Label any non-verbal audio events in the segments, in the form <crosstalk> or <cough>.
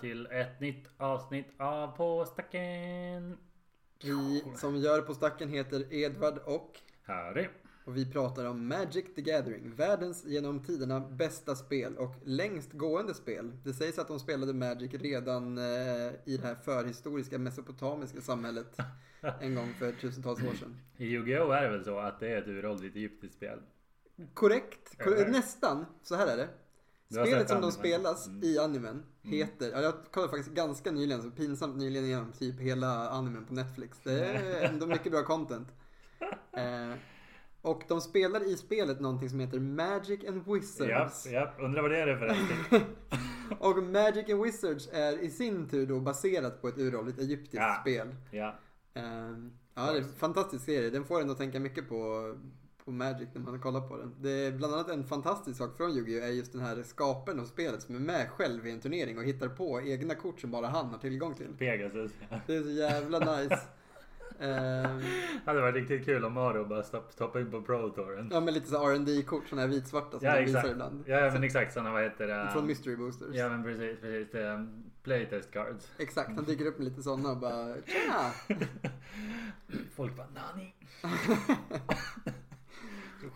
till ett nytt avsnitt av På stacken. Vi som gör På stacken heter Edvard och Harry. och vi pratar om Magic the Gathering. Världens genom tiderna bästa spel och längst gående spel. Det sägs att de spelade Magic redan eh, i det här förhistoriska mesopotamiska samhället <laughs> en gång för tusentals år sedan. I Yu-Gi-Oh är det väl så att det är ett uråldrigt egyptiskt spel? Korrekt, kor- Eller? nästan. Så här är det. Spelet som de spelas Mm. i animen heter, ja, jag kollade faktiskt ganska nyligen, så pinsamt nyligen igenom typ hela animen på Netflix. Det är <laughs> ändå mycket bra content. Eh, och de spelar i spelet någonting som heter Magic and Wizards. japp. Undrar vad det är för någonting? <laughs> Och Magic and Wizards är i sin tur då baserat på ett uråldrigt egyptiskt Ja. spel. Ja. Eh, ja, det är en fantastisk serie. Den får en att tänka mycket på, på Magic när man kollar på den. Det är bland annat en fantastisk sak från Yu-Gi-Oh! är just den här skaparen av spelet som är med själv i en turnering och hittar på egna kort som bara han har tillgång till. Pegasus. Det är så jävla nice. <laughs> Det hade varit riktigt kul om Mario bara stopp, stoppade in på Pro Touren. ja men lite så rd kort sådana här vitsvarta som Ja de visar ibland. Ja men exakt sådana vad heter det? Från Mystery Boosters. Ja men precis, precis. Är Playtest cards. Exakt, han dyker upp med lite sådana och bara tjena! <laughs> Folk bara nani? <laughs>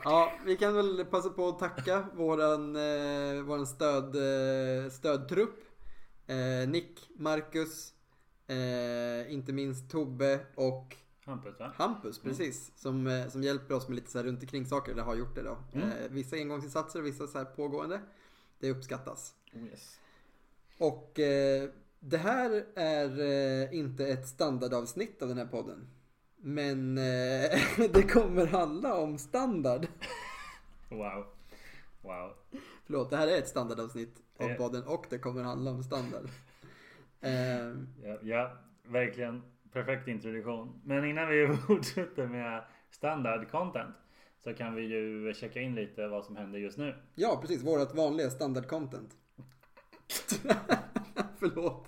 Ja, vi kan väl passa på att tacka våran, eh, våran stöd, eh, stödtrupp. Eh, Nick, Marcus, eh, inte minst Tobbe och Hampus va? Hampus, precis. Som, eh, som hjälper oss med lite så här runt omkring saker, eller har gjort det då. Mm. Eh, vissa engångsinsatser och vissa så här pågående. Det uppskattas. Oh, yes. Och det här är inte ett standardavsnitt av den här podden. Men eh, <laughs> det kommer handla om standard. Wow. Wow. Förlåt, det här är ett standardavsnitt av Eh. podden och det kommer handla om standard. Eh, <laughs> Ja, ja, verkligen perfekt introduktion. Men innan vi <laughs> fortsätter med standard content så kan vi ju checka in lite vad som händer just nu. ja, precis. Vårat vanliga standard-content. Förlåt.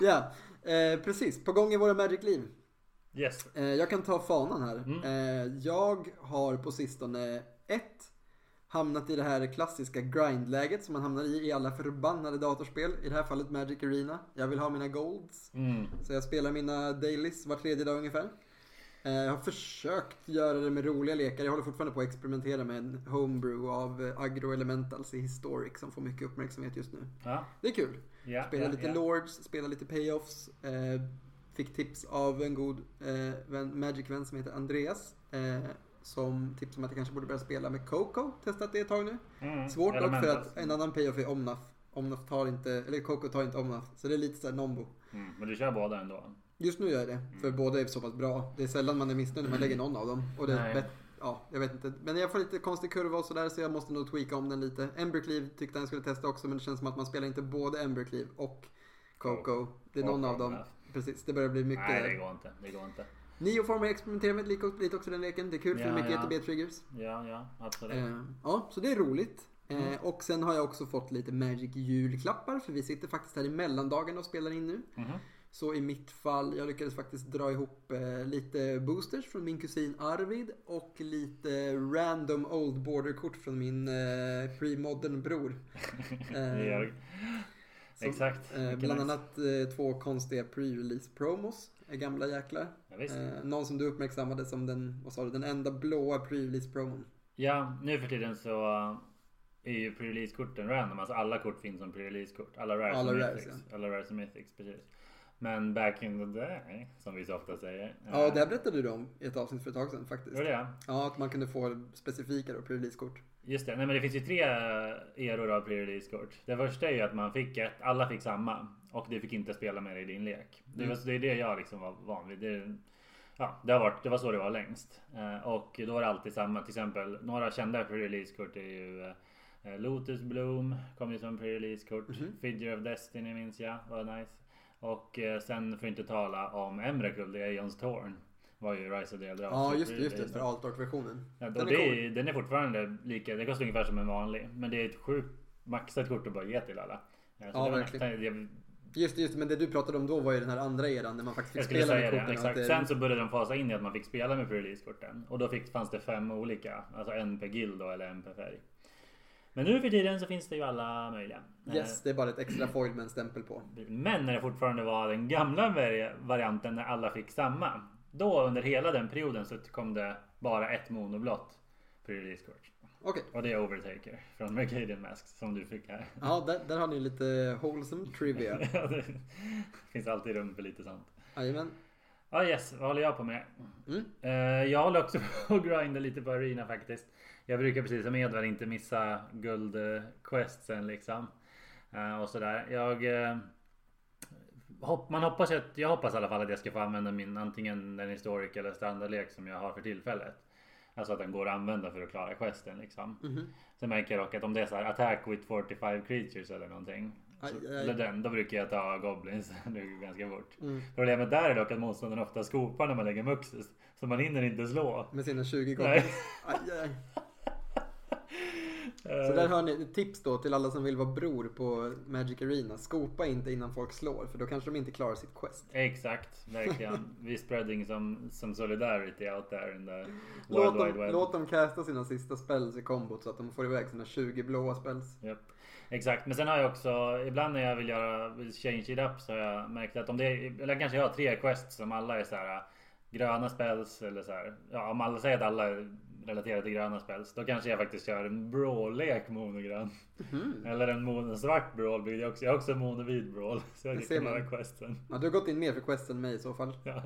Ja, eh, precis. På gång i våra Magic-liv. Yes. Eh, jag kan ta fanan här. Mm. Eh, jag har på sistone ett hamnat i det här klassiska grindläget som man hamnar i i alla förbannade datorspel. I det här fallet Magic Arena. Jag vill ha mina golds. Mm. Så jag spelar mina dailies var tredje dag ungefär. Eh, Jag har försökt göra det med roliga lekar. Jag håller fortfarande på att experimentera med en homebrew av Agro Elementals i Historic som får mycket uppmärksamhet just nu. Ja. Det är kul. Ja, Spela ja, lite. Lords, spela lite Payoffs. Fick tips av en god eh, vän, Magic-vän som heter Andreas. Eh, som tipsade om att jag kanske borde börja spela med Coco. Testat det ett tag nu. Mm. Svårt dock för att en annan Payoff är Omnaf. Omnaf tar inte, eller Coco tar inte Omnaf. Så det är lite såhär nombo. Mm. Men du kör båda ändå? Just nu gör jag det, för båda är så pass bra. Det är sällan man är missnöjd när man lägger någon av dem. Och det är bett- ja, jag vet inte. Men jag får lite konstig kurva och sådär så jag måste nog tweaka om den lite. Embercleave tyckte han skulle testa också men det känns som att man spelar inte både Embercleave och Coco. Det är någon av dem. Precis, det börjar bli mycket. Nej det går inte. Det går inte. Neoform har jag experimenterat med lite, också den leken. Det är kul för Ja, det är mycket ja. ETB-triggers. Ja, ja absolut. Eh, ja, så det är roligt. Eh, Mm. Och sen har jag också fått lite Magic julklappar för vi sitter faktiskt här i mellandagen och spelar in nu. Mhm. Så i mitt fall, jag lyckades faktiskt dra ihop eh, lite boosters från min kusin Arvid och lite random old border-kort från min eh, pre-modern bror. <laughs> Eh. Som, Exakt. Eh, bland annat eh, två konstiga pre-release promos. eh, Gamla jäklar. Ja. Eh, någon som du uppmärksammade som den, vad sa du, den enda blåa pre-release promon. Ja, nu för tiden så uh, är ju pre-release-korten random. Alltså alla kort finns som pre-release-kort. Alla rares Alla och rares, mythics. Alla rares och mythics, precis. Men back in the day, som vi så ofta säger. Ja, det berättade du om i ett avsnitt för ett tag sedan faktiskt. Det det? Ja, att man kunde få specifika pre-release-kort. Just det, nej men det finns ju tre eror av pre-release-kort. Det första är ju att man fick ett, alla fick samma. Och du fick inte spela med det i din lek. Det, var, det är det jag liksom var van vid. Det, ja, det, har varit, det var så det var längst. Eh, och då var det alltid samma. Till exempel några kända pre-release-kort är ju eh, Lotus Bloom kom ju som pre-release-kort. Mhm. Figure of Destiny minns jag var nice. Och eh, sen får inte tala om Emrakul, det är Eons Torn. Var ju Rise of the Eldrazi. Ja, just det, just det. För alt art-versionen. Ja, Den är det, cool. den är fortfarande lika, det kostar ungefär som en vanlig. Men det är ett sjukt maxat kort att bara ge till alla. Så Ja, det verkligen. jag, Just det, just det, men det du pratade om då var ju den här andra eran när man faktiskt fick spela med det, korten. exakt. att Sen så började de fasa in i att man fick spela med pre-release-korten. Och då fick, fanns det fem olika. Alltså en per guild då, eller en per färg. Men nu för tiden så finns det ju alla möjliga. Yes, det är bara ett extra foil med en stämpel på. Men när det fortfarande var den gamla vari- varianten när alla fick samma. Då under hela den perioden så kom det bara ett monoblått på release kort. Okej. Och det är Overtaker från Mercadian Masks som du fick här. Ja, där, där har ni lite wholesome trivia. <laughs> Det finns alltid rum för lite sånt. Jajamän. Ja yes, vad håller jag på med? Mm. Eh, jag håller också <laughs> på att grinda lite på Arena faktiskt. Jag brukar precis som Edvard inte missa guldquestsen liksom. Eh, och sådär. Jag... eh, man hoppas att, jag hoppas i alla fall att jag ska få använda min antingen den historik eller standardlek som jag har för tillfället. Alltså att den går att använda för att klara questen liksom. Mhm. Sen märker jag dock att om det är så här attack with 45 creatures eller någonting. Aj, aj. den, då brukar jag ta goblins <laughs> nu ganska fort. Mm. Problemet där är dock att motståndaren ofta skopar när man lägger muxus. Så man hinner inte slå. Med sina 20 Nej. gånger. Aj, aj. Så där har ni ett tips då till alla som vill vara bror på Magic Arena. Skopa inte innan folk slår för då kanske de inte klarar sitt quest. Exakt, verkligen. <laughs> Vi spreading som, som solidarity out there in the Låt world wide dem, web. låt dem casta sina sista spells i kombot så att de får iväg sina 20 blåa spells. Japp. Exakt, men sen har jag också ibland när jag vill göra change it up så har jag märkt att om det är, eller kanske jag har tre quests som alla är så här gröna spells eller så här. Ja, om alla säger att alla är relaterade till gröna spells, då kanske jag faktiskt kör en brawl-lek monogrön. Mhm. Eller en mono svart brawl blir jag också. Jag har också monovid brawl. <laughs> Så jag kan man. questen. Ja, du har gått in mer för quest än mig i så fall. Ja.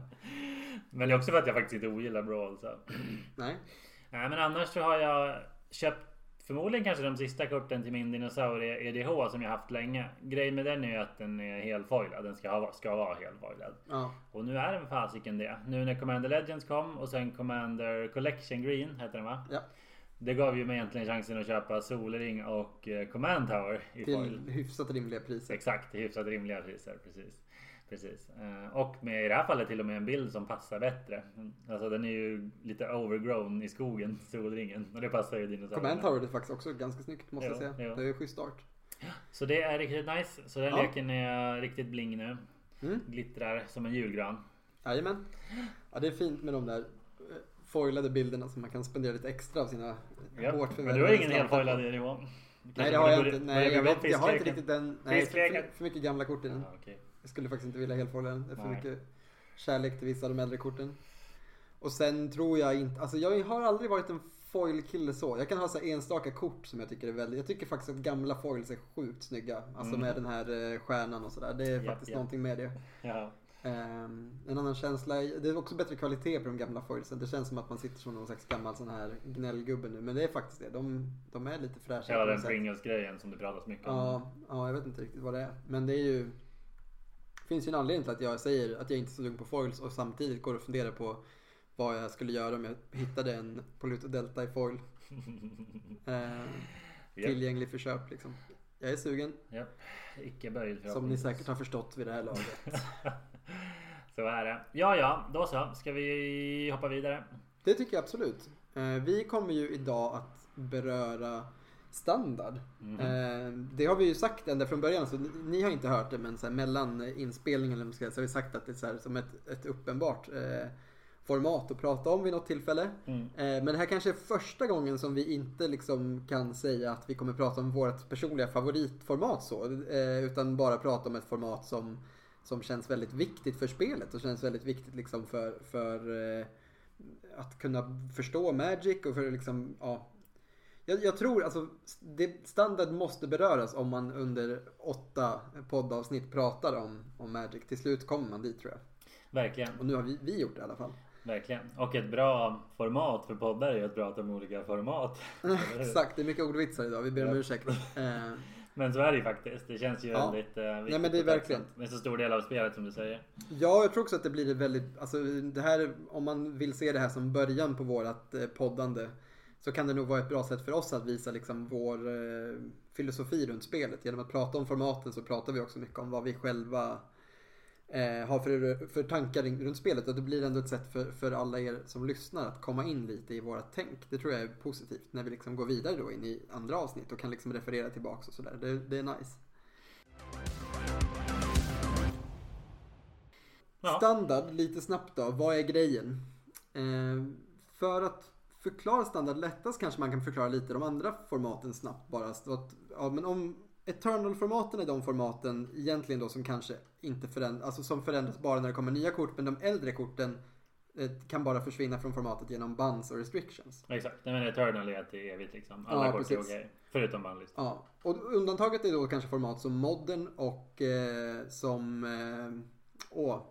Men det är också för att jag faktiskt inte ogillar brawl. Så. Nej. Nej men annars så har jag köpt förmodligen kanske de sista korten till min dinosaurie EDH som jag haft länge. Grejen med den är ju att den är helfoilad. Den ska, ha, ska vara helfoilad. Ja. Och nu är den fasiken det. Nu när Commander Legends kom och sen Commander Collection Green heter den va? ja. Det gav ju mig egentligen chansen att köpa Solring och eh, Command Tower i foil. Till hyfsat rimliga priser. Exakt, till hyfsat rimliga priser. Precis. Precis. Eh, Och med i det här fallet till och med en bild som passar bättre. Alltså den är ju lite overgrown i skogen, <laughs> solringen. Och det passar ju dinosaurierna. Command Tower är faktiskt också ganska snyggt måste jag Jo, säga. jo. Det är schysst start. Så det är riktigt nice. Så den Ja. leken är riktigt bling nu. Mm. Glittrar som en julgran. Jajamän. Ja, det är fint med de där eh, foilade bilderna som man kan spendera lite extra av sina Ja. hårt Men du har ingen slantar på. helfoilad nivå? Nej det har jag inte. Nej, jag, vet, jag har inte riktigt den. Nej, för, för, mycket gamla kort i den. Ja, okej. Jag skulle faktiskt inte vilja helfoila den. Det är för Nej. mycket kärlek till vissa av de äldre korten. Och sen tror jag inte, alltså jag har aldrig varit en foil-kille så. Jag kan ha så enstaka kort som jag tycker är väldigt, jag tycker faktiskt att gamla foils är sjukt snygga. Alltså Mm. med den här eh, stjärnan och sådär. Det är Japp, faktiskt japp. någonting med det. Ja. Ehm, en annan känsla, det är också bättre kvalitet på de gamla foilsen. Det känns som att man sitter som någon slags gammal sån här gnällgubbe nu. Men det är faktiskt det. De, de är lite fräscha. Hela den. Pringles-grejen som det pratas mycket om. Ja, ja, jag vet inte riktigt vad det är. Men det är ju... Det finns ju en anledning till att jag säger att jag inte är så dum på foils och samtidigt går och funderar på vad jag skulle göra om jag hittade en Polluto Delta i foil. <laughs> Eh, tillgänglig för köp liksom. Jag är sugen, japp. Icke böjd som ni säkert har förstått vid det här laget. <laughs> Så är det. Ja, ja, då så. Ska vi hoppa vidare? Det tycker jag absolut. Eh, vi kommer ju idag att beröra standard. Mhm. Eh, det har vi ju sagt ända från början, så ni, ni har inte hört det, men så här, mellan inspelningen eller så har vi sagt att det är så här, som ett, ett uppenbart eh, format att prata om vid något tillfälle. Mm. Eh, men det här kanske är första gången som vi inte liksom kan säga att vi kommer prata om vårt personliga favoritformat så, eh, utan bara prata om ett format som, som känns väldigt viktigt för spelet och känns väldigt viktigt liksom för, för eh, att kunna förstå Magic och för liksom, ja. Jag, jag tror alltså, det, standard måste beröras om man under åtta poddavsnitt pratar om, om Magic. Till slut kommer man dit tror jag. Verkligen, Och nu har vi, vi gjort det i alla fall. verkligen. Och ett bra format för poddar är ju att prata om olika format. <laughs> Exakt, det är mycket ordvitsar idag. Vi ber om ursäkt. Eh, Men så är det ju faktiskt. Det känns ju Ja. väldigt eh, viktigt Nej, men det är verkligen. Med så stor del av spelet som du säger. Ja, jag tror också att det blir väldigt, alltså det här, om man vill se det här som början på vårat eh, poddande så kan det nog vara ett bra sätt för oss att visa liksom vår eh, filosofi runt spelet. Genom att prata om formaten så pratar vi också mycket om vad vi själva eh, har för, för tankar runt spelet. Och det blir ändå ett sätt för, för alla er som lyssnar att komma in lite i våra tänk. Det tror jag är positivt när vi liksom går vidare då in i andra avsnitt och kan liksom referera tillbaks och sådär. Det, det är nice. Ja. Standard, lite snabbt då. Vad är grejen? Eh, för att förklara standard lättast kanske man kan förklara lite de andra formaten snabbt bara. Så att, ja, men om Eternal-formaten är de formaten egentligen då som kanske inte förändras, alltså som förändras bara när det kommer nya kort. Men de äldre korten eh, kan bara försvinna från formatet genom bans och restrictions. Exakt, men Eternal är till evigt liksom. Alla Ja, kort är precis. okej. Förutom bannlistan. Ja, och undantaget är då kanske format som Modern och eh, som eh, åh,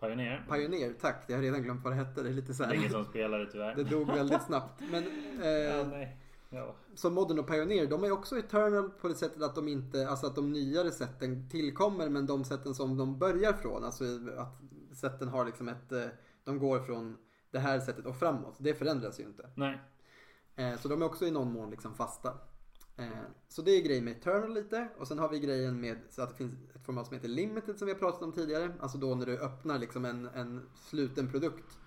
Pioneer. Pioneer. Tack, jag har redan glömt vad det hette. Det är lite så Det är ingen här. som spelar det tyvärr. Det dog väldigt snabbt. Men <laughs> Ja, eh, nej. Ja. som Modern och Pioneer, de är också Eternal på det sättet att de inte, alltså att de nyare sätten tillkommer men de sätten som de börjar från, alltså att sätten har liksom ett, eh, de går från det här sättet och framåt. Det förändras ju inte. Nej. Eh, Så de är också i någon mån liksom fasta. Eh, Så det är grejen med Eternal lite. Och sen har vi grejen med så att det finns ett format som heter Limited som vi har pratat om tidigare. Alltså då när du öppnar liksom en, en sluten produkt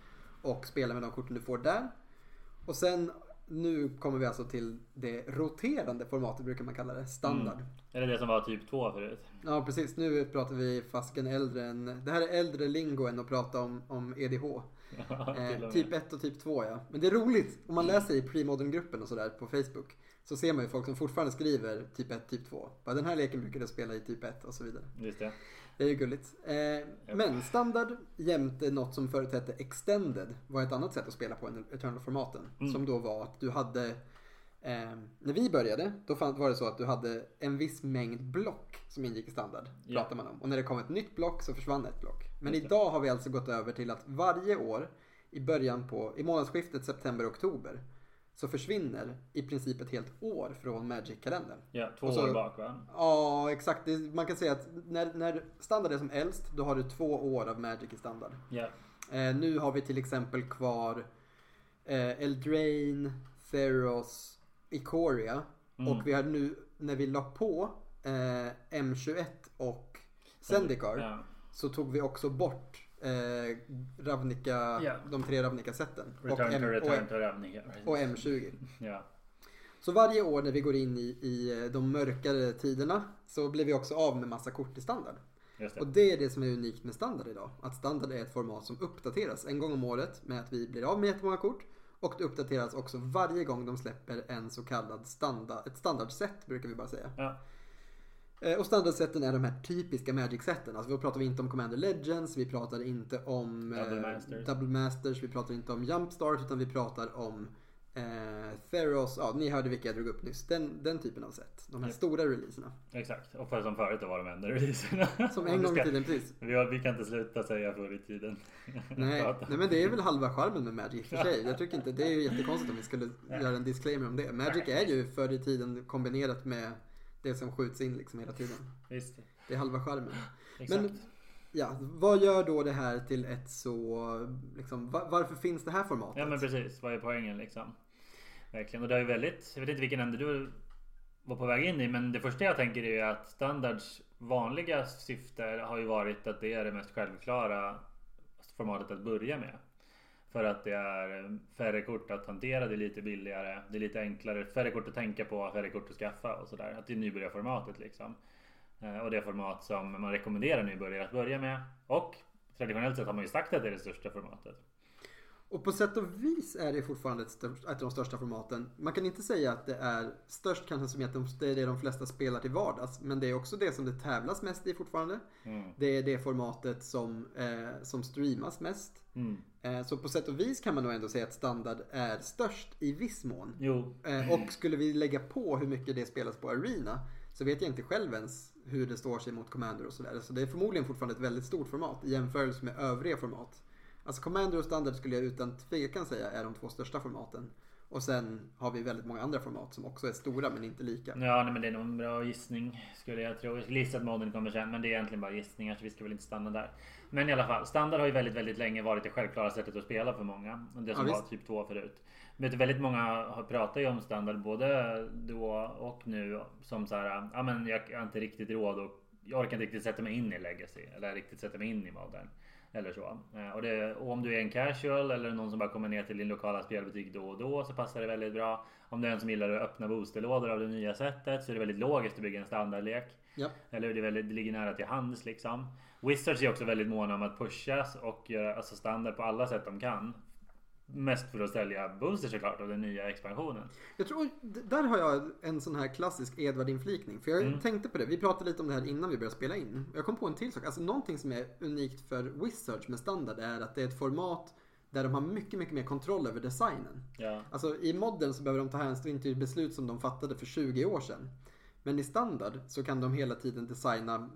och spelar med de korten du får där. Och sen nu kommer vi alltså till det roterande formatet brukar man kalla det. Standard. Är det det som var typ 2 förut? Ja precis, nu pratar vi fasken äldre än... Det här är äldre lingo än att prata om, om EDH. <laughs> Ja, Eh, typ 1 och typ 2 ja. Men det är roligt. Om man läser i premodern-gruppen och sådär på Facebook. Så ser man ju folk som fortfarande skriver typ 1, typ 2. Bara den här leken brukar jag spela i typ 1 och så vidare. Just det. Det är ju gulligt. Eh, men standard jämte något som förut hette extended var ett annat sätt att spela på än Eternal-formaten. Mm. Som då var att du hade eh, när vi började, då var det så att du hade en viss mängd block som ingick i standard. Ja. Pratar man om. Och när det kom ett nytt block så försvann ett block. Men Just idag har vi alltså gått över till att varje år i början på, i månadsskiftet september-oktober så försvinner i princip ett helt år från Magic-kalendern. Ja, två så- år bak va? Ja, exakt. Man kan säga att när, när standard är som äldst, då har du två år av Magic i standard. Ja. Eh, nu har vi till exempel kvar eh, Eldraine, Theros, Ikoria. Mm. Och vi har nu, när vi la på eh, M21 och Zendikar, Ja. så tog vi också bort eh, Ravnica, Ja. de tre Ravnica-sätten. Och, to return och, to Ravnica. och M20. Ja. Så varje år när vi går in i, i eh, de mörkare tiderna så blir vi också av med massa kort i standard. Det. Och det är det som är unikt med standard idag. Att standard är ett format som uppdateras en gång om året med att vi blir av med jättemånga kort. Och det uppdateras också varje gång de släpper en så kallad standard, ett standardset brukar vi bara säga. Ja. Eh, Och standardsätten är de här typiska Magic-sätten. Alltså då pratar vi inte om Commander Legends, vi pratar inte om eh, Double Masters. Double Masters, vi pratar inte om Jumpstart utan vi pratar om eh, Theros, ja ni hörde vilka jag drog upp nyss. Den, den typen av sätt. De här Ja. stora releaserna. Exakt. Och för som förut var de enda releaserna. Som <laughs> Om en gång i tiden, precis. Vi, har, vi kan inte sluta säga förr i tiden. <laughs> Nej, nej men det är väl halva charmen med Magic för sig. Jag tycker inte, det är ju jättekonstigt om vi skulle göra en disclaimer om det. Magic är ju förr i tiden kombinerat med det som skjuts in liksom hela tiden. Visst. Det är halva. Exakt. Men- Ja, vad gör då det här till ett så, liksom, va- varför finns det här formatet? Ja men precis, vad är poängen liksom? Verkligen. Och det är väldigt, jag vet inte vilken ände du var på väg in i men det första jag tänker är ju att standards vanliga syfte har ju varit att det är det mest självklara formatet att börja med. För att det är eh, färre kort att hantera, det är lite billigare, det är lite enklare, färre kort att tänka på, färre kort att skaffa och sådär. Att det är nybörjarformatet liksom. Eh, och det format som man rekommenderar nybörjare att börja med. Och traditionellt sett har man ju sagt att det är det största formatet. Och på sätt och vis är det fortfarande ett, av de största formaten. Man kan inte säga att det är störst kanske som att de- det är det de flesta spelar till vardags. Men det är också det som det tävlas mest i fortfarande. Mm. Det är det formatet som, eh, som streamas mest. Mm. Eh, så på sätt och vis kan man nog ändå säga att standard är störst i viss mån. Eh, och skulle vi lägga på hur mycket det spelas på Arena så vet jag inte själv ens hur det står sig mot Commander och sådär. Så det är förmodligen fortfarande ett väldigt stort format i jämförelse med övriga format. Alltså Commander och Standard skulle jag utan tvekan säga är de två största formaten. Och sen har vi väldigt många andra format som också är stora men inte lika. Ja, nej, men det är nog en bra gissning skulle jag tro. Jag skulle gissa att modden kommer sen, men det är egentligen bara gissningar så vi ska väl inte stanna där. Men i alla fall, standard har ju väldigt, väldigt länge varit det självklara sättet att spela för många. Det som Ja, var typ 2 förut. Men väldigt många har pratat ju om standard både då och nu som så här, ja men jag har inte riktigt råd och jag orkar inte riktigt sätta mig in i legacy eller riktigt sätta mig in i modern. Eller så. Eh, Och, det, och om du är en casual eller någon som bara kommer ner till din lokala spelbutik då och då så passar det väldigt bra. Om du är en som gillar att öppna boosterlådor av det nya sättet så är det väldigt logiskt att bygga en standardlek. Ja. Eller? Det, väldigt, det ligger nära till hands liksom. Wizards är också väldigt måna om att pushas och göra alltså standard på alla sätt de kan. Mest för att sälja boosters såklart av den nya expansionen. Jag tror, där har jag en sån här klassisk Edvard-inflikning. För jag Mm. tänkte på det, vi pratade lite om det här innan vi började spela in. Jag kom på en till sak. Alltså någonting som är unikt för Wizards med standard är att det är ett format där de har mycket, mycket mer kontroll över designen. Ja. Alltså i modden så behöver de ta hänsyn till beslut som de fattade för 20 år sedan. Men i standard så kan de hela tiden designa.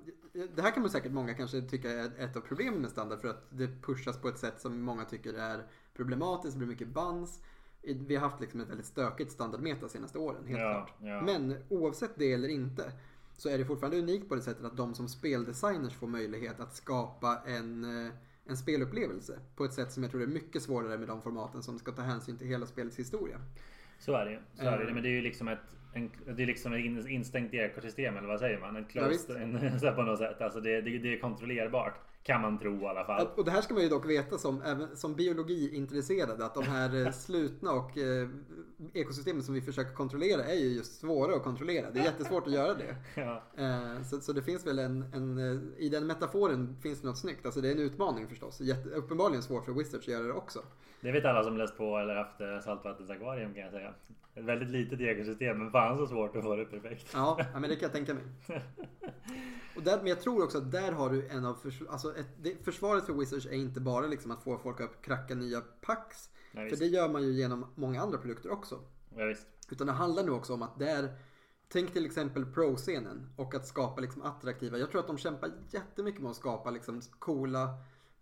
Det här kan man säkert många kanske tycka är ett av problemen med standard för att det pushas på ett sätt som många tycker är problematiskt. Det blir mycket bans. Vi har haft liksom ett väldigt stökigt standardmeta senaste åren, helt Ja, klart. ja. Men oavsett det eller inte så är det fortfarande unikt på det sättet att de som speldesigners får möjlighet att skapa en, eh, en spelupplevelse på ett sätt som jag tror är mycket svårare med de formaten som ska ta hänsyn till hela spelets historia. Så är det ju. Så är det. Eh. Men det är ju liksom ett, en, det är liksom ett in- instängt ekosystem eller vad säger man? Ett Ja, visst. closed, en, <laughs> på något sätt. Alltså det, det, det är kontrollerbart. Kan man tro i alla fall. Och det här ska man ju dock veta som, även som biologiintresserade att de här eh, slutna och eh, ekosystemen som vi försöker kontrollera är ju just svåra att kontrollera. Det är jättesvårt att göra det. <laughs> Ja. Eh, så, så det finns väl en, en, eh, i den metaforen finns det något snyggt. Alltså det är en utmaning förstås. Jätte, uppenbarligen svårt för Wizards att göra det också. Det vet alla som läst på eller haft eh, saltvattensakvarium kan jag säga. Ett väldigt litet ekosystem men fan så svårt att få det perfekt. Ja, men det kan jag tänka mig. <laughs> Och där, men jag tror också att där har du en av förs- alltså ett, det, försvaret för Wizards är inte bara liksom att få folk att kracka nya packs. Nej, För det gör man ju genom många andra produkter också. Ja, visst. Utan det handlar nu också om att där Tänk till exempel pro-scenen och att skapa liksom attraktiva. Jag tror att de kämpar jättemycket med att skapa liksom coola,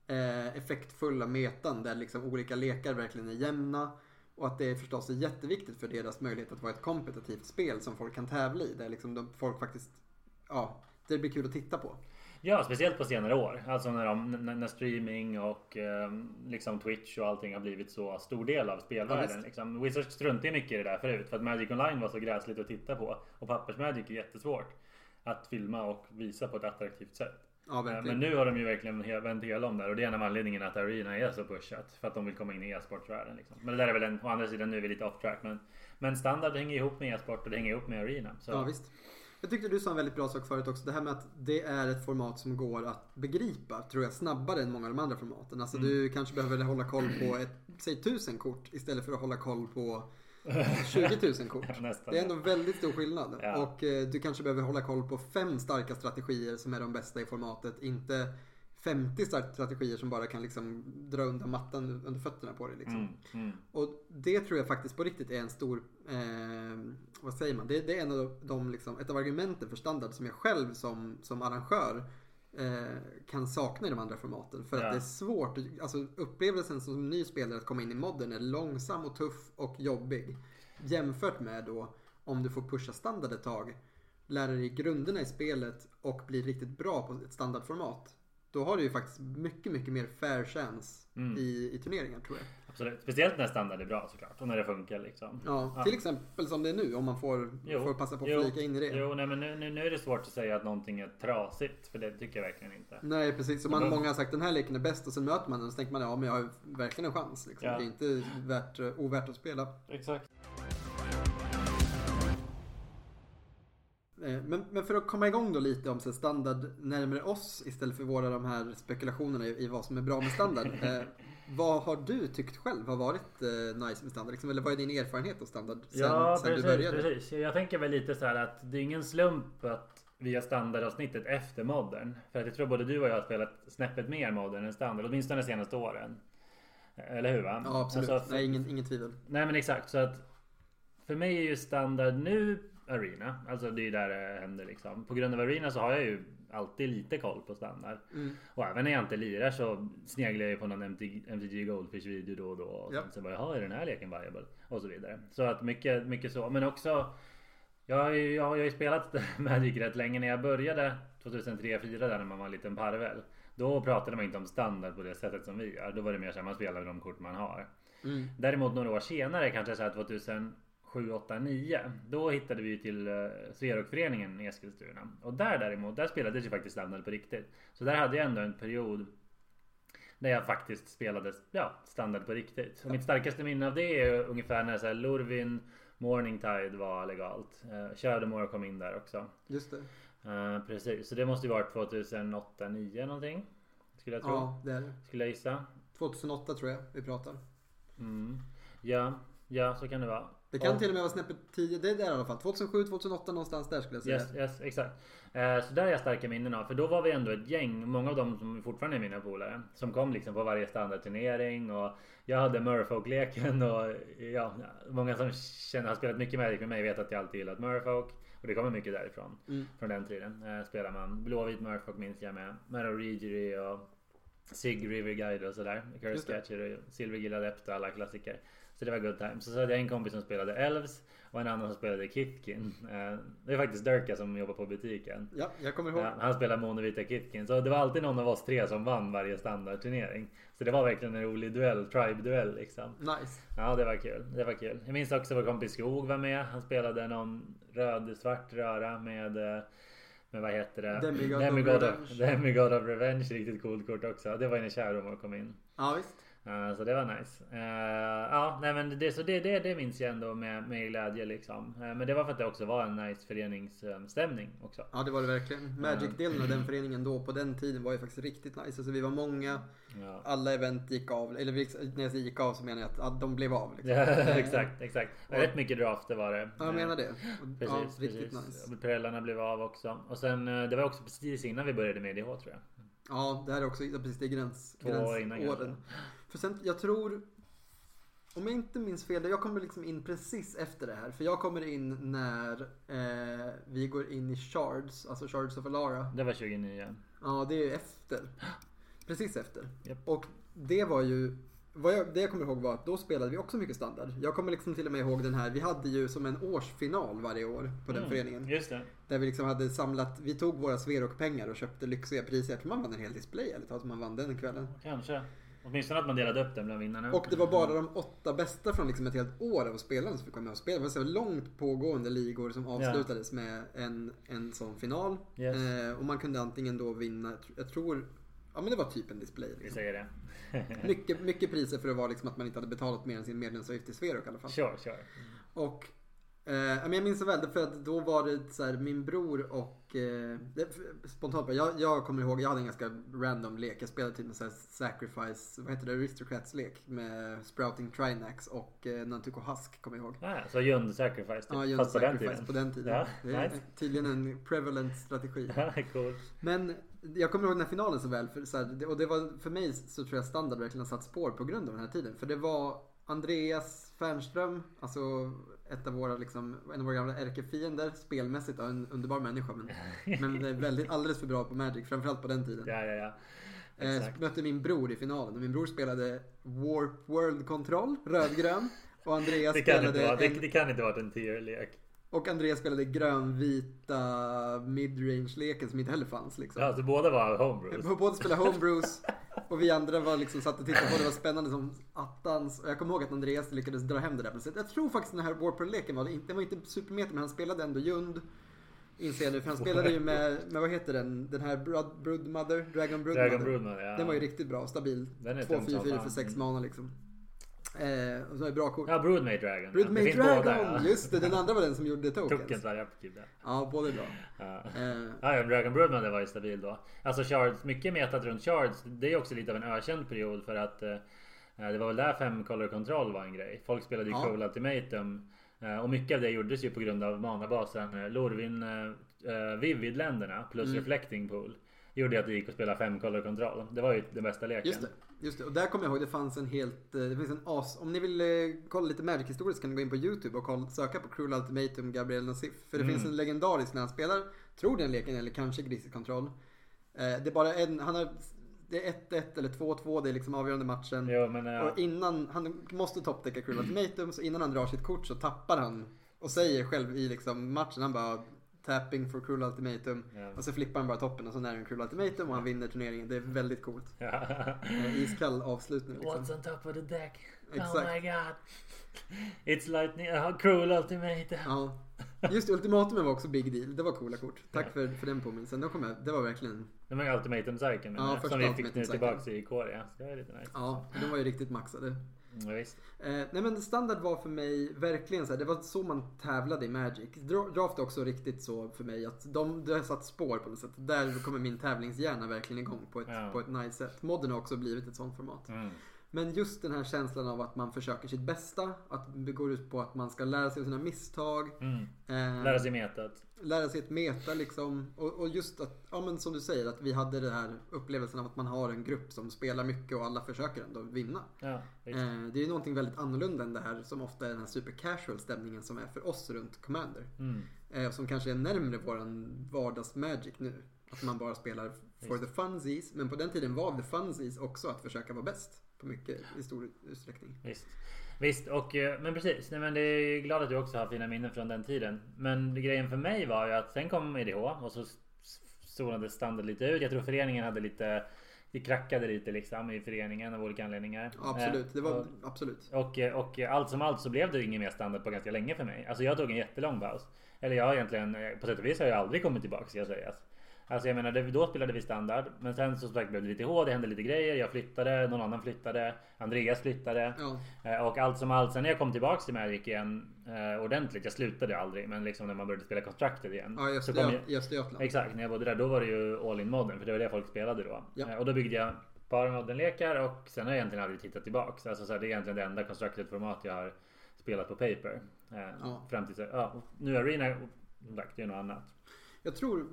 eh, effektfulla metan där liksom olika lekar verkligen är jämna. Och att det förstås är jätteviktigt för deras möjlighet att vara ett kompetitivt spel som folk kan tävla i. Där liksom de, folk faktiskt, ja, det blir kul att titta på. Ja, speciellt på senare år. Alltså när, de, när, streaming och eh, liksom Twitch och allting har blivit så stor del av Ja, spelvärlden. visst. liksom. Wizards struntade mycket i det där förut. För att Magic Online var så gräsligt att titta på. Och Pappersmagic är jättesvårt att filma och visa på ett attraktivt sätt. Ja, Eh. Men nu har de ju verkligen vänt hela om där. Och det är en av anledningarna att Arena är så pushat. För att de vill komma in i e-sportsvärlden. Liksom. Men det där är väl en, å andra sidan nu är vi lite off track. Men, men standard hänger ihop med e-sport och det hänger ihop med Arena. Så, Ja, visst. Jag tyckte du sa en väldigt bra sak förut också. Det här med att det är ett format som går att begripa, tror jag, snabbare än många av de andra formaten. Alltså Mm. du kanske behöver hålla koll på ett, säg tusen kort istället för att hålla koll på <laughs> 20 000 kort. Nästan. Det är ändå väldigt stor skillnad. Ja. Och eh, du kanske behöver hålla koll på fem starka strategier som är de bästa i formatet. Inte 50 starka strategier som bara kan liksom dra undan mattan under fötterna på dig. Liksom. Mm, mm. Och det tror jag faktiskt på riktigt är en stor, eh, vad säger man, det, det är en av de, liksom, ett av argumenten för standard som jag själv som, som arrangör eh, kan sakna i de andra formaten. För Ja. att det är svårt, alltså upplevelsen som ny spelare att komma in i modden är långsam och tuff och jobbig. Jämfört med då om du får pusha standard ett tag, lära dig grunderna i spelet och bli riktigt bra på ett standardformat. Då har du ju faktiskt mycket, mycket mer fair chance Mm. i, i turneringar tror jag. Absolut. Speciellt när standard är bra såklart. Och när det funkar liksom. Ja, Ja. till exempel som det är nu om man får, Jo. får passa på att Jo. flika in i det. Jo, nej, men nu, nu, nu är det svårt att säga att någonting är trasigt. För det tycker jag verkligen inte. Nej precis, man, många har sagt den här leken är bäst och sen möter man den och så tänker man ja men jag har verkligen en chans. Liksom. Ja. Det är inte värt, eh, ovärt att spela. Exakt. Men, men för att komma igång då lite om så standard närmare oss istället för våra de här spekulationerna i, i vad som är bra med standard. <laughs> Eh, vad har du tyckt själv har varit eh, nice med standard? Liksom, eller vad är din erfarenhet av standard sen, Ja, sen du precis, började? precis. Jag tänker väl lite så här att det är ingen slump att vi har standardavsnittet efter modern. För att jag tror både du och jag har spelat snäppet mer modern än standard. Åtminstone de senaste åren. Eller hur va? Ja absolut, Alltså, för- nej ingen, ingen tvivel. Nej men exakt så att För mig är ju standard nu Arena. Alltså det är ju där det händer liksom. På grund av Arena så har jag ju alltid lite koll på standard. Mm. Och även när jag inte lirar så sneglar jag ju på någon MTG, MTG Goldfish video då och då. Och Ja. så bara jaha är den här leken viable? Och så vidare. Så att mycket, mycket så. Men också jag har, ju, jag har ju spelat <laughs> Magic rätt länge. När jag började 2003-2004 där när man var en liten parvel. Då pratade man inte om standard på det sättet som vi gör. Då var det mer så här man spelar med de kort man har. Mm. Däremot några år senare, kanske så här 2007, 8, 9. Då hittade vi till uh, Sverokföreningen i Eskilstuna. Och där däremot, där spelades ju faktiskt standard på riktigt. Så där hade jag ändå en period där jag faktiskt spelade ja, standard på riktigt. Och mitt starkaste minne av det är ungefär när så här Lurvin Morningtide var legalt. Uh, kom in där också. Just det. Eh, precis, så det måste ju varit 2008, 9 någonting. Skulle jag tro. Ja, det är det. Skulle jag gissa. 2008 tror jag vi pratar. Mm. Ja, ja så kan det vara. Det kan Och- till och med vara snäppet tidigare. Det är där i alla fall. 2007, 2008 någonstans där skulle jag säga. Yes, yes, exakt. Eh, så där har jag starka minnen av. För då var vi ändå ett gäng, många av dem som fortfarande är mina polare. Som kom liksom på varje standardturnering. Och jag hade Murfolk-leken och ja, många som känner, har spelat mycket Magic med mig vet att jag alltid gillat Murfolk. Och det kommer mycket därifrån. Mm. Från den tiden. Eh, spelar man Blåvit Murfolk minns jag med. Mero Regiri och Sig River Guide och sådär. Curse. Catcher och Silvergill Adept och alla klassiker. Så det var good times. Så hade jag en kompis som spelade Elves och en annan som spelade Kithkin. Eh, Det är faktiskt Durka som jobbar på butiken. Ja, jag kommer ihåg. Han spelar monovita Kithkin. Så det var alltid någon av oss tre som vann varje standardturnering. Så det var verkligen en rolig duell, tribe-duell liksom. Nice. Ja det var kul. Det var kul. Jag minns också vår kompis Skog var med. Han spelade någon röd-svart röra med eh, med vad heter det? Demigod Demigod of, Revenge. Demigod of Revenge. Riktigt coolt kort också. Det var ju när Shadow kom in. Ja, visst. Eh, så det var nice. Eh, ja, nej men det, så det, det, det minns jag ändå med, med glädje liksom. Eh, men det var för att det också var en nice föreningsstämning också. Ja, det var det verkligen. Magic-delen av den föreningen då på den tiden var ju faktiskt riktigt nice. Alltså, vi var många. Ja. Alla event gick av. Eller när jag säger gick av så menar jag att ja, de blev av. Liksom. Ja, <laughs> exakt, exakt. Rätt mycket draft det var det. Ja, jag menar det. Och, Precis, ja, riktigt precis. nice. Och Pirellarna blev av också. Och sen det var också precis innan vi började med IDH tror jag. Ja, det här är också precis det är gräns, gränsåren. För sen, jag tror, om jag inte minns fel, jag kommer liksom in precis efter det här. För jag kommer in när eh, vi går in i Shards, alltså Shards of Alara. Det var 2009. Ja, det är ju efter. Precis efter. Japp. Och det var ju, vad jag, det jag kommer ihåg var att då spelade vi också mycket standard. Jag kommer liksom till och med ihåg den här, vi hade ju som en årsfinal varje år på den Mm, föreningen. Just det. Där vi liksom hade samlat, vi tog våra Sverok-pengar och köpte lyxiga priser. Jag tror man vann en hel display eller taget man vann den kvällen. Kanske. Åtminstone att man delade upp den bland vinnarna. Och det var bara de åtta bästa från liksom ett helt år av spelare som fick vara med och spela. Det var så långt pågående ligor som avslutades med en, en sån final. Yes. Eh, och man kunde antingen då vinna, jag tror, ja men det var typ en display. Vi Liksom. säger det. <laughs> Mycket, mycket priser för att vara liksom att man inte hade betalat mer än sin medlemsavgift i Sverok i alla fall. Kör, kör. Och men jag minns så väl, för att då var det så här, min bror och eh, det, spontant bara, jag, jag kommer ihåg, jag hade en ganska random lek. Jag spelade typ en sån här sacrifice, vad heter det, aristocrats lek med sprouting trinax och eh, Nantuko Husk kommer jag ihåg. Ah, så Jund Sacrifice. Typ. Ja, Jund Fast på den sacrifice tiden. på den tiden. Ja, det är nice. tydligen en prevalent strategi. <laughs> Cool. Men jag kommer ihåg den här finalen så väl. För, så här, det- och det var, för mig så tror jag standard verkligen har satt spår på grund av den här tiden. För det var Andreas Fernström, alltså ett av våra, liksom, en av våra gamla ärkefiender. Spelmässigt då, en underbar människa. Men, <laughs> men väldigt, alldeles för bra på Magic, framförallt på den tiden. Ja, ja, ja. Eh, Exakt. mötte min bror i finalen och min bror spelade Warp World Control, rödgrön. Och Andreas Det kan, inte spelade vara, det, en, det kan inte vara en tier-lek. och Andreas spelade grönvita midrange-leken som inte heller fanns. Liksom. Ja, så båda var homebrews. <laughs> Båda spelade homebrews och vi andra var liksom satt och tittade på det. Var spännande som attans. Och jag kommer ihåg att Andreas lyckades dra hem det där. Jag tror faktiskt den här Warper-leken var, den var inte supermeter men han spelade ändå Jund. Inser jag nu. För han spelade ju med, med vad heter den? Den här Brood, Broodmother? Dragon Broodmother. Dragon Broodman, ja. Den var ju riktigt bra. Stabil. Den är tung som 2-4-4 fan. för 6 mana liksom. Eh, och så är bra kort. Ja, Broodmate Dragon. Broodmate finns Dragon! båda, ja. Just det, den andra var den som gjorde <laughs> tokens. Tokens var där. Ja, båda är bra. Ja. Eh, Ja, ja, Dragon Broodman det var ju stabil då. Alltså Shards, mycket metat runt Shards, det är också lite av en ökänd period för att eh, det var väl där fem color control var en grej. Folk spelade ju Ja. Cruel Ultimatum eh, och mycket av det gjordes ju på grund av manabasen eh, Lorvin eh, eh, Vivid-länderna plus Mm. Reflecting Pool. Gjorde att det gick att spela fem color control. Det var ju den bästa leken. Just det, just det. Och där kommer jag ihåg det fanns en helt, eh, det finns en as, om ni vill eh, kolla lite Magic-historiskt kan ni gå in på YouTube och kolla, söka på Cruel Ultimatum Gabriel Nassif. För det Mm. finns en legendarisk när han spelar, tror den leken eller kanske Grisig Control. Eh, det är bara en, han har, det är 1-1 eller 2-2, det är liksom avgörande matchen. Jo, men, eh, Och innan, han måste toppdäcka Cruel Ultimatum, så innan han drar sitt kort så tappar han och säger själv i liksom matchen, han bara tapping for Cruel Ultimatum. Ja. Och så flippar han bara toppen och så nära en Cruel Ultimatum och han vinner turneringen. Det är väldigt coolt. ja. Eh, Iskall avslutning liksom. What's on top of the deck? Exakt. Oh my god. It's lightning, uh, cruel ultimate. Ja. Just ultimatumen var också big deal. Det var coola kort. Tack för, för den påminnelsen. Då kom jag, det var verkligen, Det var ju Ultimatum Cycle Ja, som vi fick Ultimatum nu Cycle. tillbaks i Korea. Så det är lite nice. ja, de var ju riktigt maxade. Ja, visst. Eh, nej men standard var för mig verkligen så här, det var så man tävlade i Magic. Dra- Draft är också riktigt så för mig att de, det har satt spår på något sätt. Där kommer min tävlingshjärna verkligen igång på ett, Ja. på ett nice sätt. Modden har också blivit ett sånt format. Mm. Men just den här känslan av att man försöker sitt bästa. Att det går ut på att man ska lära sig av sina misstag. Mm. Eh, Lära sig metat. lära sig ett meta liksom. Och, och just att, ja men som du säger, att vi hade den här upplevelsen av att man har en grupp som spelar mycket och alla försöker ändå vinna. Ja. Eh, det är ju någonting väldigt annorlunda än det här som ofta är den här super casual stämningen som är för oss runt Commander. Mm. Eh, som kanske är närmre våran vardags Magic nu. Att man bara spelar for the funsies. Men på den tiden var the funsies också att försöka vara bäst. På mycket, i stor utsträckning. Visst. Visst, och, eh, men precis. Nej, men det är ju glad att du också har fina minnen från den tiden. Men grejen för mig var ju att sen kom EDH och så zonade standard lite ut. Jag tror föreningen hade lite det krackade lite liksom i föreningen av olika anledningar. Absolut, det var och, absolut. och, och allt som allt så blev det ingen mer standard på ganska länge för mig. Alltså jag tog en jättelång paus. Eller jag har egentligen, på sätt och vis har jag aldrig kommit tillbaka ska jag säga. Alltså jag menar, då spelade vi standard. Men sen så sagt blev det lite H, det hände lite grejer. Jag flyttade, någon annan flyttade. Andreas flyttade. Ja, Eh, Och allt som allt, sen när jag kom tillbaks till Magic igen eh, ordentligt. Jag slutade aldrig, men liksom när man började spela Constructed igen. ja i, så kom Östergöt- jag, Östergötland. exakt, när jag bodde där då var det ju All In Modern. För det var det folk spelade då. Ja. Eh, Och då byggde jag par Modern-lekar och sen har jag egentligen aldrig tittat tillbaks. Alltså så här, det är egentligen det enda Constructed-format jag har spelat på paper. Eh, Ja. Fram till, ja, nu Arena, som sagt, det är något annat. Jag tror,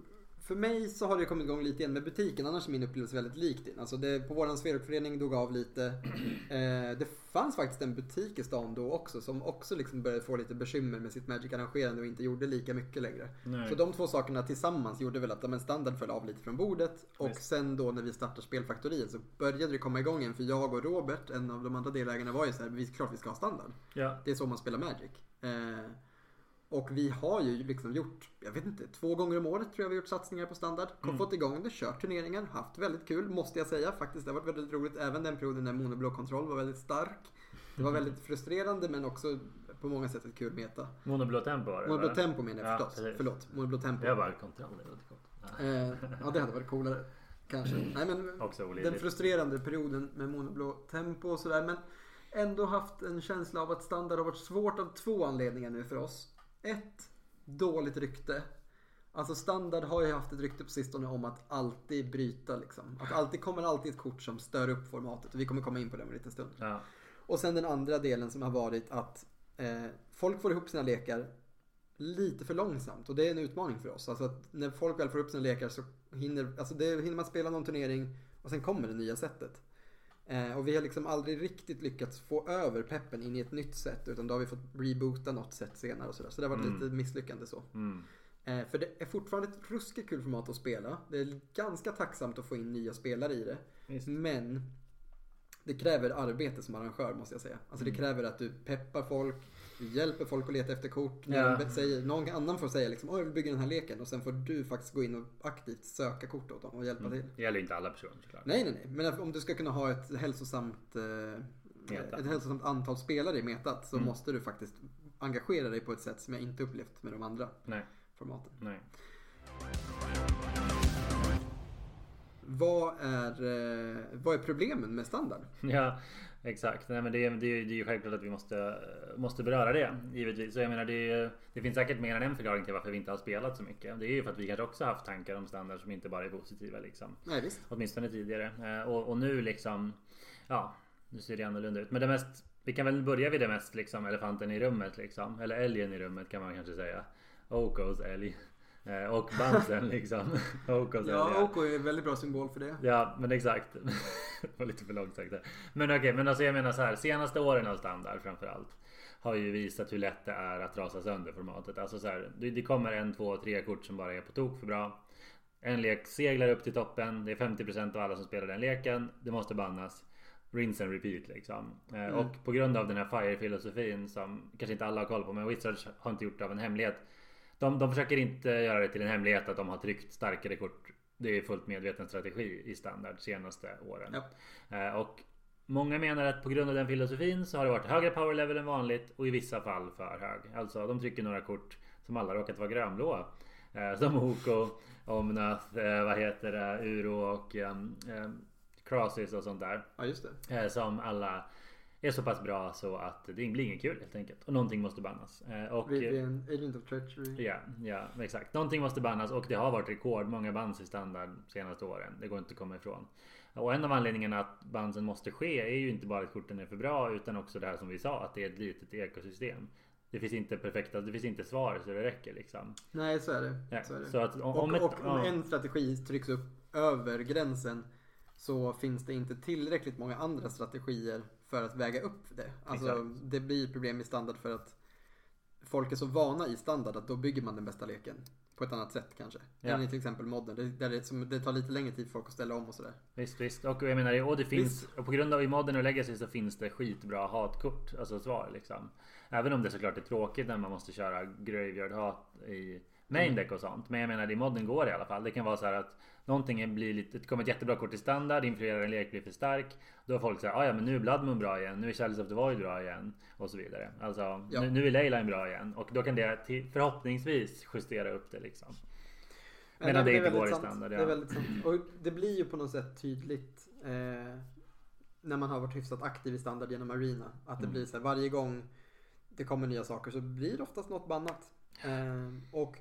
för mig så har det kommit igång lite igen med butiken. Annars är min upplevelse väldigt lik din. Alltså det, på våran Sverokförening dog av lite. <clears throat> Eh, det fanns faktiskt en butik i stan då också som också liksom började få lite bekymmer med sitt Magic-arrangerande och inte gjorde lika mycket längre. Nej. Så de två sakerna tillsammans gjorde väl att men standard föll av lite från bordet. Och Visst. sen då när vi startade Spelfaktoriet så började det komma igång igen. För jag och Robert, en av de andra delägarna var ju så här, vi klart vi ska ha standard. Ja. Det är så man spelar Magic. Eh, och vi har ju liksom gjort, jag vet inte, två gånger om året tror jag vi har gjort satsningar på standard. Kom, Mm. Fått igång det, kört turneringar, haft väldigt kul måste jag säga faktiskt. Det har varit väldigt roligt. Även den perioden när monoblå kontroll var väldigt stark. Det var väldigt frustrerande men också på många sätt ett kul meta. Monoblå tempo var det Monoblå tempo menar jag Ja, förstås. precis. Förlåt, monoblå tempo. Jag bara kontroll, det låter coolt. Ja. Eh, ja, det hade varit coolare. Kanske. Nej, men den frustrerande perioden med monoblå tempo och sådär. Men ändå haft en känsla av att standard har varit svårt av två anledningar nu för oss. Ett, dåligt rykte. Alltså standard har ju haft ett rykte på sistone om att alltid bryta liksom. Att alltid kommer alltid ett kort som stör upp formatet. Och vi kommer komma in på det om en liten stund. Ja. Och sen den andra delen som har varit att eh, folk får ihop sina lekar lite för långsamt. Och det är en utmaning för oss. Alltså att när folk väl får upp sina lekar så hinner, alltså det, hinner man spela någon turnering och sen kommer det nya sättet. Eh, och vi har liksom aldrig riktigt lyckats få över peppen in i ett nytt sätt. Utan då har vi fått reboota något sätt senare och sådär. Så det har varit Mm. lite misslyckande så. Mm. Eh, för det är fortfarande ett ruskigt kul format att spela. Det är ganska tacksamt att få in nya spelare i det. Visst. Men det kräver arbete som arrangör måste jag säga. Alltså det Mm. kräver att du peppar folk, hjälper folk att leta efter kort. Ja. de säger, någon annan får säga liksom, "Åh, jag vill bygga den här leken och sen får du faktiskt gå in och aktivt söka kort åt dem och hjälpa till. Det gäller inte alla personer såklart. Nej, nej, nej. Men om du ska kunna ha ett hälsosamt, eh, Meta. ett hälsosamt antal spelare i metat så Mm. måste du faktiskt engagera dig på ett sätt som jag inte upplevt med de andra Nej, formaten. nej. Vad är, eh, vad är problemen med standard? Ja, exakt. Nej, men det, är, det, är, det är ju självklart att vi måste, måste beröra det. Givetvis. Så jag menar, det, det finns säkert mer än en förklaring till varför vi inte har spelat så mycket. Det är ju för att vi kanske också haft tankar om standard som inte bara är positiva. Liksom. Nej, visst. Åtminstone tidigare. Eh, Och, och nu liksom, ja, nu ser det annorlunda ut. Men det mest, vi kan väl börja vid det mest liksom, elefanten i rummet liksom. Eller älgen i rummet kan man kanske säga. Okos älg. Eh, Och Bansen <laughs> liksom. Älg. Ja, OK är en väldigt bra symbol för det. Ja men exakt. det var lite för långt sagt där. Men okej, men alltså jag menar så här. Senaste åren av standard framförallt. Har ju visat hur lätt det är att rasa sönder formatet. Alltså så här, det det kommer en, två, tre kort som bara är på tok för bra. En lek seglar upp till toppen. Det är 50% av alla som spelar den leken. Det måste bannas. Rinse and repeat liksom. Eh, Mm. Och på grund av den här FIRE-filosofin som kanske inte alla har koll på. Men Wizards har inte gjort det av en hemlighet. De, de försöker inte göra det till en hemlighet att de har tryckt starkare kort. Det är fullt medveten strategi i standard senaste åren. Ja. Eh, Och många menar att på grund av den filosofin så har det varit högre power level än vanligt och i vissa fall för hög. Alltså de trycker några kort som alla råkat vara grönblåa. Eh, Som Oko, Omnath, eh, vad heter det, Uro och um, Krasis och sånt där. Ja, just det. Eh, Som alla är så pass bra så att det blir inget kul helt enkelt. Och någonting måste bannas. Eh, Och, Vi är en agent of treachery. Ja, ja exakt. Någonting måste bannas och det har varit rekord många bands i standard senaste åren. Det går inte att komma ifrån. Och en av anledningarna att bansen måste ske är ju inte bara att korten är för bra utan också det här som vi sa att det är ett litet ekosystem. Det finns inte perfekta, det finns inte svar så det räcker liksom. Nej, så är det. Ja, Så är det. så att om, Och, om ett, och om en strategi trycks upp över gränsen så finns det inte tillräckligt många andra strategier för att väga upp det. Alltså Exakt. det blir problem i standard för att folk är så vana i standard att då bygger man den bästa leken. På ett annat sätt kanske. Ja. Än i till exempel modden. Det, där det, som, det tar lite längre tid för folk att ställa om och sådär. Visst, visst. Och jag menar, och det finns, och på grund av i modern och legacy så finns det skitbra hatkort. Alltså svar liksom. Även om det såklart är tråkigt när man måste köra graveyard hat i main deck och sånt. Men jag menar i modden går det i alla fall. Det kan vara så här att någonting blir lite, det kommer ett jättebra kort i standard, influerar en lek blir för stark. Då har folk säger ah, ja men nu är Blood Moon bra igen, nu är Shadows of the Void bra igen. Och så vidare. Alltså Ja. nu, nu är Leyline bra igen. Och då kan det till, förhoppningsvis justera upp det liksom. Men Medan det är inte går i sant. standard, Det ja. är väldigt sant. Och det blir ju på något sätt tydligt eh, när man har varit hyfsat aktiv i standard genom arena. Att det Mm. blir så här varje gång det kommer nya saker så blir det oftast något bannat. Eh, och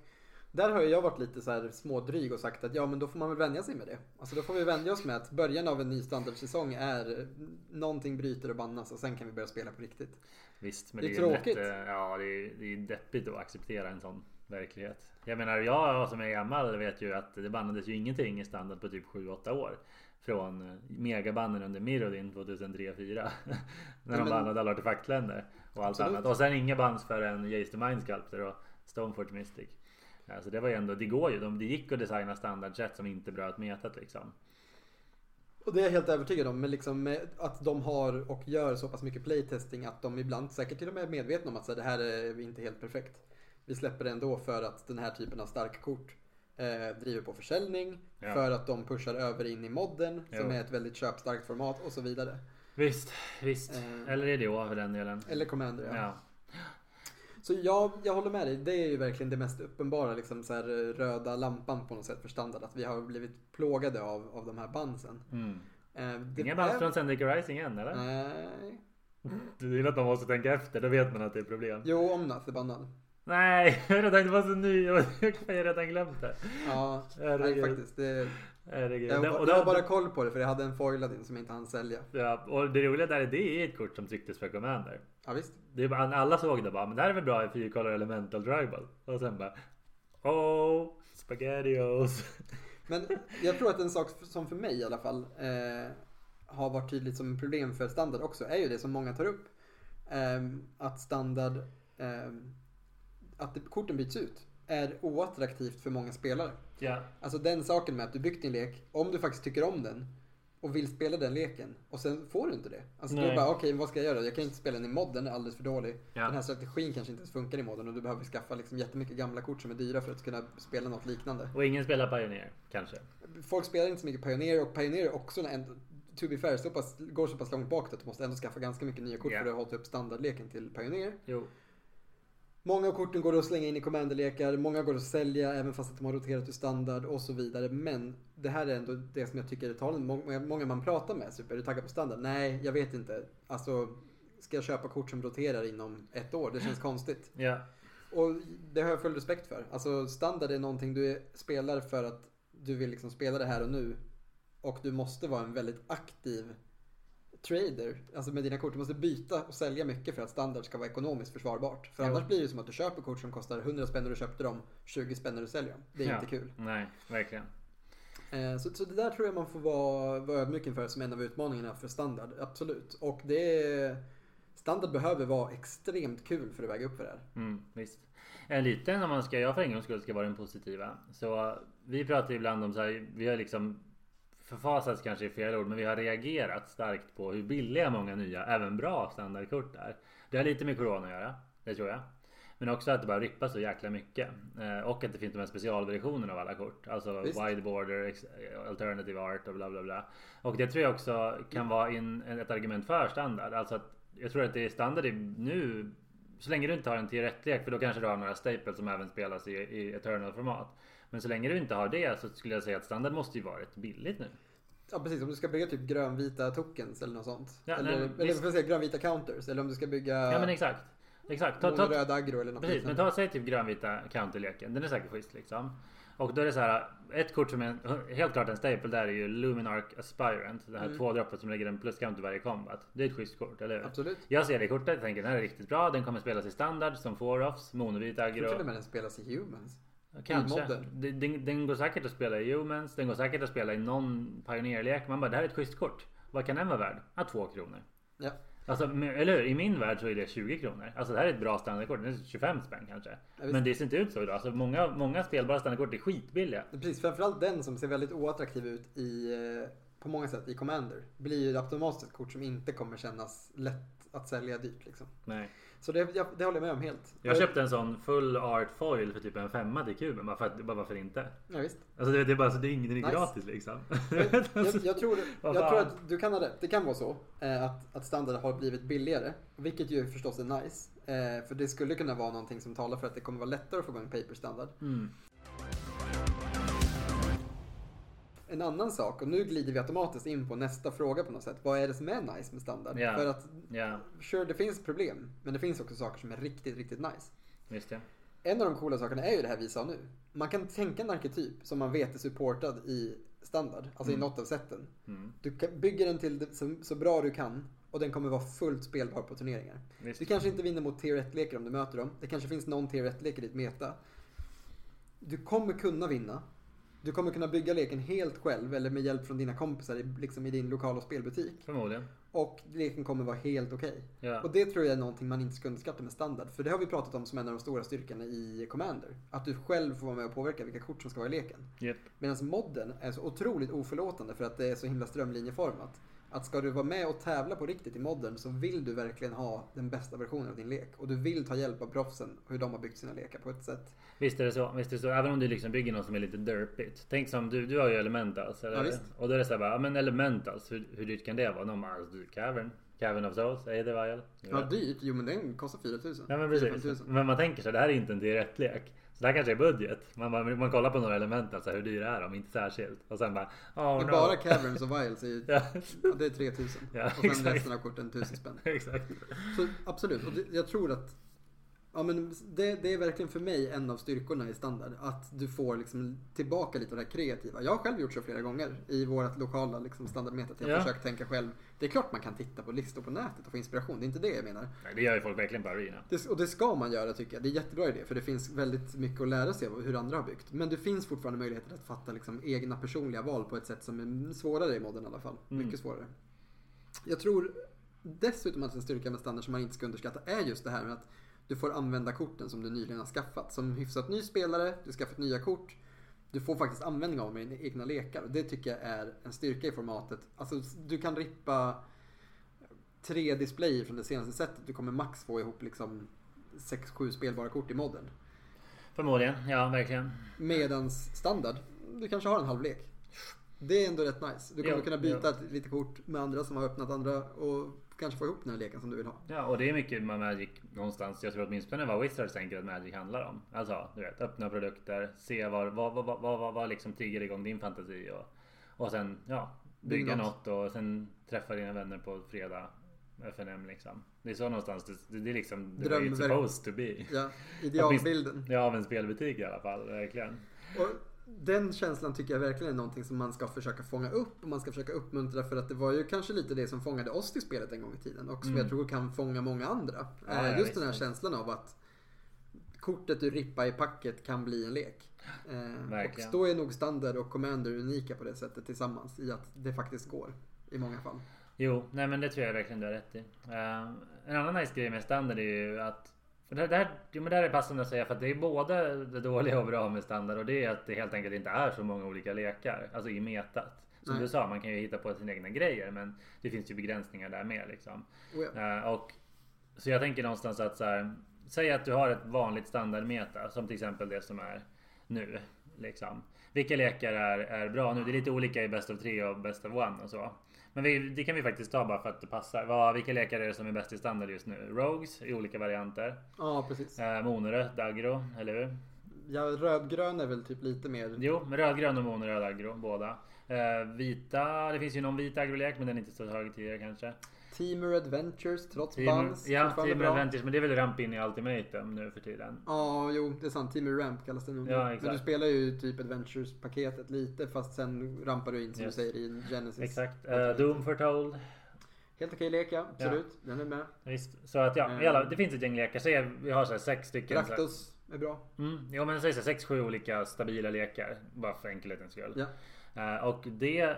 där har jag varit lite så här smådryg och sagt att ja men då får man väl vänja sig med det. Alltså då får vi vänja oss med att början av en ny standardsäsong är någonting bryter och bannas och sen kan vi börja spela på riktigt. Visst, men Det det är är, ju tråkigt. Rätt, eh, ja, det är, det är deppigt att acceptera en sån verklighet. Jag menar, jag som är gammal vet ju att det bannades ju ingenting i standard på typ 7-8 år. Från eh, megabanden under Mirrodin 2003-2004. <laughs> när de men- bannade alla artefaktländer och allt Absolut. annat. Och sen inga bands förrän Jace the Mind Sculptor och Stoneforge Mystic. Alltså det var ju ändå, det går ju. De, det gick att designa standardsätt som inte bröt metat liksom. Och det är jag helt övertygad om. Men liksom att de har och gör så pass mycket playtesting att de ibland säkert till och med är medvetna om att så här, det här är inte helt perfekt. Vi släpper det ändå för att den här typen av starka kort eh, driver på försäljning. Ja. För att de pushar över in i modden som Jo. är ett väldigt köpstarkt format och så vidare. Visst, visst. Eh. Eller EDO för den delen. Eller Commander ja. Ja. Så jag, jag håller med dig. Det är ju verkligen det mest uppenbara liksom så här, eh, röda lampan på något sätt för standard. Att vi har blivit plågade av, av de här bandsen. Mm. Eh, det Inga band från Zendika Rising än eller? Nej. <laughs> Du vill att man måste tänka efter, då vet man att det är problem. Jo, Omnath är bannad. Nej, <laughs> jag tänkte det var så ny. <laughs> Jag har redan glömt det. Ja, nej, faktiskt. Det, Herregud. jag, jag har bara koll på det för jag hade en foilad in som jag inte hann sälja. Ja, och det roliga där är det är ett kort som trycktes för Commander. Ja, visst. Det är bara, alla såg det bara, men det här är väl bra i fyrkolor elemental tribal. Och sen bara Oh, spaghettios. <laughs> Men jag tror att en sak som för mig i alla fall eh, har varit tydligt som problem för standard också är ju det som många tar upp. Eh, att standard, eh, att det, korten byts ut är oattraktivt för många spelare. Ja, Alltså den saken med att du byggt din lek, om du faktiskt tycker om den och vill spela den leken och sen får du inte det. Alltså då Nej. bara okej vad ska jag göra? Jag kan inte spela den i modden, den är alldeles för dålig. Ja. Den här strategin kanske inte ens funkar i modden och du behöver skaffa liksom jättemycket gamla kort som är dyra för att kunna spela något liknande. och ingen spelar Pioneer kanske. Folk spelar inte så mycket Pioneer och Pioneer är också en, to be fair, så pass, går så pass långt bakåt att du måste ändå skaffa ganska mycket nya kort Ja. för att hålla upp standardleken till Pioneer. Jo, Många av korten går att slänga in i commanderlekar, många går att sälja även fast att de har roterat ur standard och så vidare. Men det här är ändå det som jag tycker är talen. Många, man pratar med, super, är du taggad på standard? Nej, jag vet inte. Alltså, ska jag köpa kort som roterar inom ett år? Det känns konstigt. <laughs> ja, Och det har jag full respekt för. Alltså standard är någonting du spelar för att du vill liksom spela det här och nu. Och du måste vara en väldigt aktiv trader. Alltså med dina kort. Du måste byta och sälja mycket för att standard ska vara ekonomiskt försvarbart. För Jo. annars blir det som att du köper kort som kostar 100 spänn när du köpte dem, 20 spänn när du säljer dem. Det är ja. inte kul. Nej, verkligen. Eh, Så, så det där tror jag man får vara, vara ödmjuk inför som en av utmaningarna för standard. Absolut. Och det Standard behöver vara extremt kul för att väga upp för det här. Mm, visst. En liten om man ska, jag för en gångs skull ska vara den positiva. Så vi pratar ibland om så här, vi har liksom förfasats kanske i fel ord, men vi har reagerat starkt på hur billiga många nya, även bra standardkort är. Det har lite med corona att göra, det tror jag. Men också att det bara rippar så jäkla mycket. Eh, och att det finns de här specialversionerna av alla kort. Alltså Visst. wide border, alternative art och bla bla bla. Och det tror jag också kan vara in, ett argument för standard. Alltså att jag tror att det är standard nu så länge du inte har en T1-lek för då kanske du har några staples som även spelas i, i Eternal-format. Men så länge du inte har det så skulle jag säga att standard måste ju vara rätt billigt nu. Ja precis, om du ska bygga typ grönvita tokens eller något sånt. Ja, eller nej, eller visst. säga grönvita counters. Eller om du ska bygga... Ja men exakt. Exakt. Ta, ta, röd aggro eller något precis, men ta säg typ grönvita counterleken. Den är säkert schysst liksom. Och då är det så här. Ett kort som är helt klart en staple där är ju Luminark Aspirant. Det här Mm. tvådroppet som lägger en plus counter varje combat. Det är ett schysst kort, eller hur? Absolut. Jag ser det kortet och tänker den här är riktigt bra. Den kommer spelas i standard som four-offs, monovit Jag tror till och aggro. med den spelas i Humans. Kanske. Den, den, den går säkert att spela i Humans. Den går säkert att spela i någon pionjärlek. Man bara, det här är ett schysst kort. Vad kan den vara värd? Ja, två kronor. Ja. Alltså, eller hur? I min värld så är det 20 kronor. Alltså det här är ett bra standardkort. Det är 25 spänn kanske. visst. men det ser inte ut så idag. Alltså, många, många spelbara standardkort är skitbilliga. Precis, framförallt den som ser väldigt oattraktiv ut i, eh, på många sätt i Commander. Blir ju automatiskt ett kort som inte kommer kännas lätt att sälja dyrt. Liksom. Nej. Så det, jag, det håller jag med om helt. Jag köpte en sån full art foil för typ en femma till kuben. Bara, för att, bara varför inte? Ja, visst. Alltså det, det är bara så det är ingen, Nice. gratis liksom. <laughs> Jag, jag, tror, Vad jag tror att du kan ha rätt. Det kan vara så eh, att, att standard har blivit billigare. Vilket ju förstås är nice. Eh, för det skulle kunna vara någonting som talar för att det kommer vara lättare att få igång paper standard. Mm. En annan sak, och nu glider vi automatiskt in på nästa fråga på något sätt. Vad är det som är nice med standard? Ja. För att, Ja, sure det finns problem. Men det finns också saker som är riktigt, riktigt nice. visst ja. En av de coola sakerna är ju det här vi sa nu. Man kan tänka en arketyp som man vet är supportad i standard, alltså i Mm. något av sätten. Mm. Du bygger den till det, så, så bra du kan och den kommer vara fullt spelbar på turneringar. Visst. Du kanske inte vinner mot tier 1-lekar om du möter dem. Det kanske finns någon tier 1-lek i ditt meta. Du kommer kunna vinna. Du kommer kunna bygga leken helt själv eller med hjälp från dina kompisar i, liksom i din lokala spelbutik. Förmodligen. Och leken kommer vara helt okej. Ja. Och det tror jag är någonting man inte ska underskatta med standard. För det har vi pratat om som en av de stora styrkorna i Commander. Att du själv får vara med och påverka vilka kort som ska vara i leken. Japp. Medan modden är så otroligt oförlåtande för att det är så himla strömlinjeformat. Att ska du vara med och tävla på riktigt i modden så vill du verkligen ha den bästa versionen av din lek. Och du vill ta hjälp av proffsen hur de har byggt sina lekar på ett sätt. Visst är det så. Visst är det så. Även om du liksom bygger något som är lite derpigt. Tänk som du, du har ju elementals. Eller? Ja, visst. Och då är det såhär bara, ja men elementals. Hur, hur dyrt kan det vara? Någon alltså, du, Cavern. Cavern of Souls. Eidevile. Ja, dyrt. Jo, men den kostar 4000. Ja men 4 precis. 5000. Men man tänker så här, det här är inte en direkt-lek. Så det här kanske är budget. Man, man, man kollar på några element, alltså, hur dyra är de? Inte särskilt. Och sen bara, oh Men no. bara Caverns och Vials är ja, det är 3000. <laughs> Ja, och sen exakt. resten av korten 1000 spänn. <laughs> exakt. Så absolut, och det, jag tror att Ja men det, det är verkligen för mig en av styrkorna i standard. Att du får liksom tillbaka lite av det här kreativa. Jag har själv gjort så flera gånger i vårt lokala liksom standardmeta. att Jag Ja. försökt tänka själv. Det är klart man kan titta på listor på nätet och få inspiration. Det är inte det jag menar. Nej, det gör ju folk verkligen på Arena. Det, och det ska man göra tycker jag. Det är jättebra idé. För det finns väldigt mycket att lära sig av hur andra har byggt. Men det finns fortfarande möjligheter att fatta liksom egna personliga val på ett sätt som är svårare i modden i alla fall. Mm. Mycket svårare. Jag tror dessutom att en styrka med standard som man inte ska underskatta är just det här med att du får använda korten som du nyligen har skaffat. Som hyfsat ny spelare, du har skaffat nya kort. Du får faktiskt användning av dem i dina egna lekar. Och det tycker jag är en styrka i formatet. Alltså du kan rippa tre displayer från det senaste sättet. Du kommer max få ihop liksom 6-7 spelbara kort i modden. Förmodligen, ja verkligen. Medans standard, du kanske har en halv lek. Det är ändå rätt nice. Du kommer Jo, kunna byta lite kort med andra som har öppnat andra och kanske få ihop den här leken som du vill ha. Ja, och det är mycket med Magic någonstans. Jag tror åtminstone vad Wizards tänker att Magic handlar om. Alltså, du vet, öppna produkter, se vad, vad, vad, vad, vad, vad liksom triggar igång din fantasi och, och sen, ja, bygga Bygga något och sen träffa dina vänner på fredag. FNM liksom. Det är så någonstans det, det är liksom way it's Drömverk. supposed to be. Ja, idealbilden. Ja, av en spelbutik i alla fall, verkligen. Och den känslan tycker jag verkligen är någonting som man ska försöka fånga upp och man ska försöka uppmuntra för att det var ju kanske lite det som fångade oss till spelet en gång i tiden och som Mm. jag tror kan fånga många andra. Ja, Eh, Just den här visst. känslan av att kortet du rippar i packet kan bli en lek. Eh, och Verkligen. då är nog standard och commander unika på det sättet tillsammans i att det faktiskt går i många fall. Jo, nej men det tror jag verkligen du har rätt i. Eh, en annan nice grej med standard är ju att för det, här, jo, men det här är passande att säga för att det är både det dåliga och bra med standard och det är att det helt enkelt inte är så många olika lekar. Alltså i metat. Som Nej. du sa, man kan ju hitta på sina egna grejer men det finns ju begränsningar där med liksom. Och ja, Eh, och, så jag tänker någonstans att så här, Säg att du har ett vanligt standardmeta som till exempel det som är nu. Liksom. Vilka lekar är, är bra nu? Det är lite olika i Best of 3 och Best of 1 och så. Men vi, det kan vi faktiskt ta bara för att det passar. Vad, vilka lekar är det som är bäst i standard just nu? Rogues i olika varianter. ja precis. Eh, monoröd, Dagro, eller hur? Ja, rödgrön är väl typ lite mer... Jo, men rödgrön och monoröd aggro båda. Eh, vita, det finns ju någon vit agrolek men den är inte så hög tidigare kanske. Teamer Adventures trots Team, bans. ja, fortfarande Team bra. Adventures, men det är väl ramp in i Ultimatum nu för tiden. Ja, jo, det är sant. Teamer Ramp kallas det nog. Ja, Men exakt. du spelar ju typ Adventures-paketet lite fast sen rampar du in som Yes. du säger i Genesis. Exakt. Uh, Doom Foretold. Helt okej lek ja, absolut. Den är med. Visst. Så att ja, Mm. alla, det finns ett gäng lekar. Säg vi har så här sex stycken. Raktos är bra. Mm, jo men säg så här, sex, sju olika stabila lekar. Bara för enkelhetens skull. Ja. Eh, och det,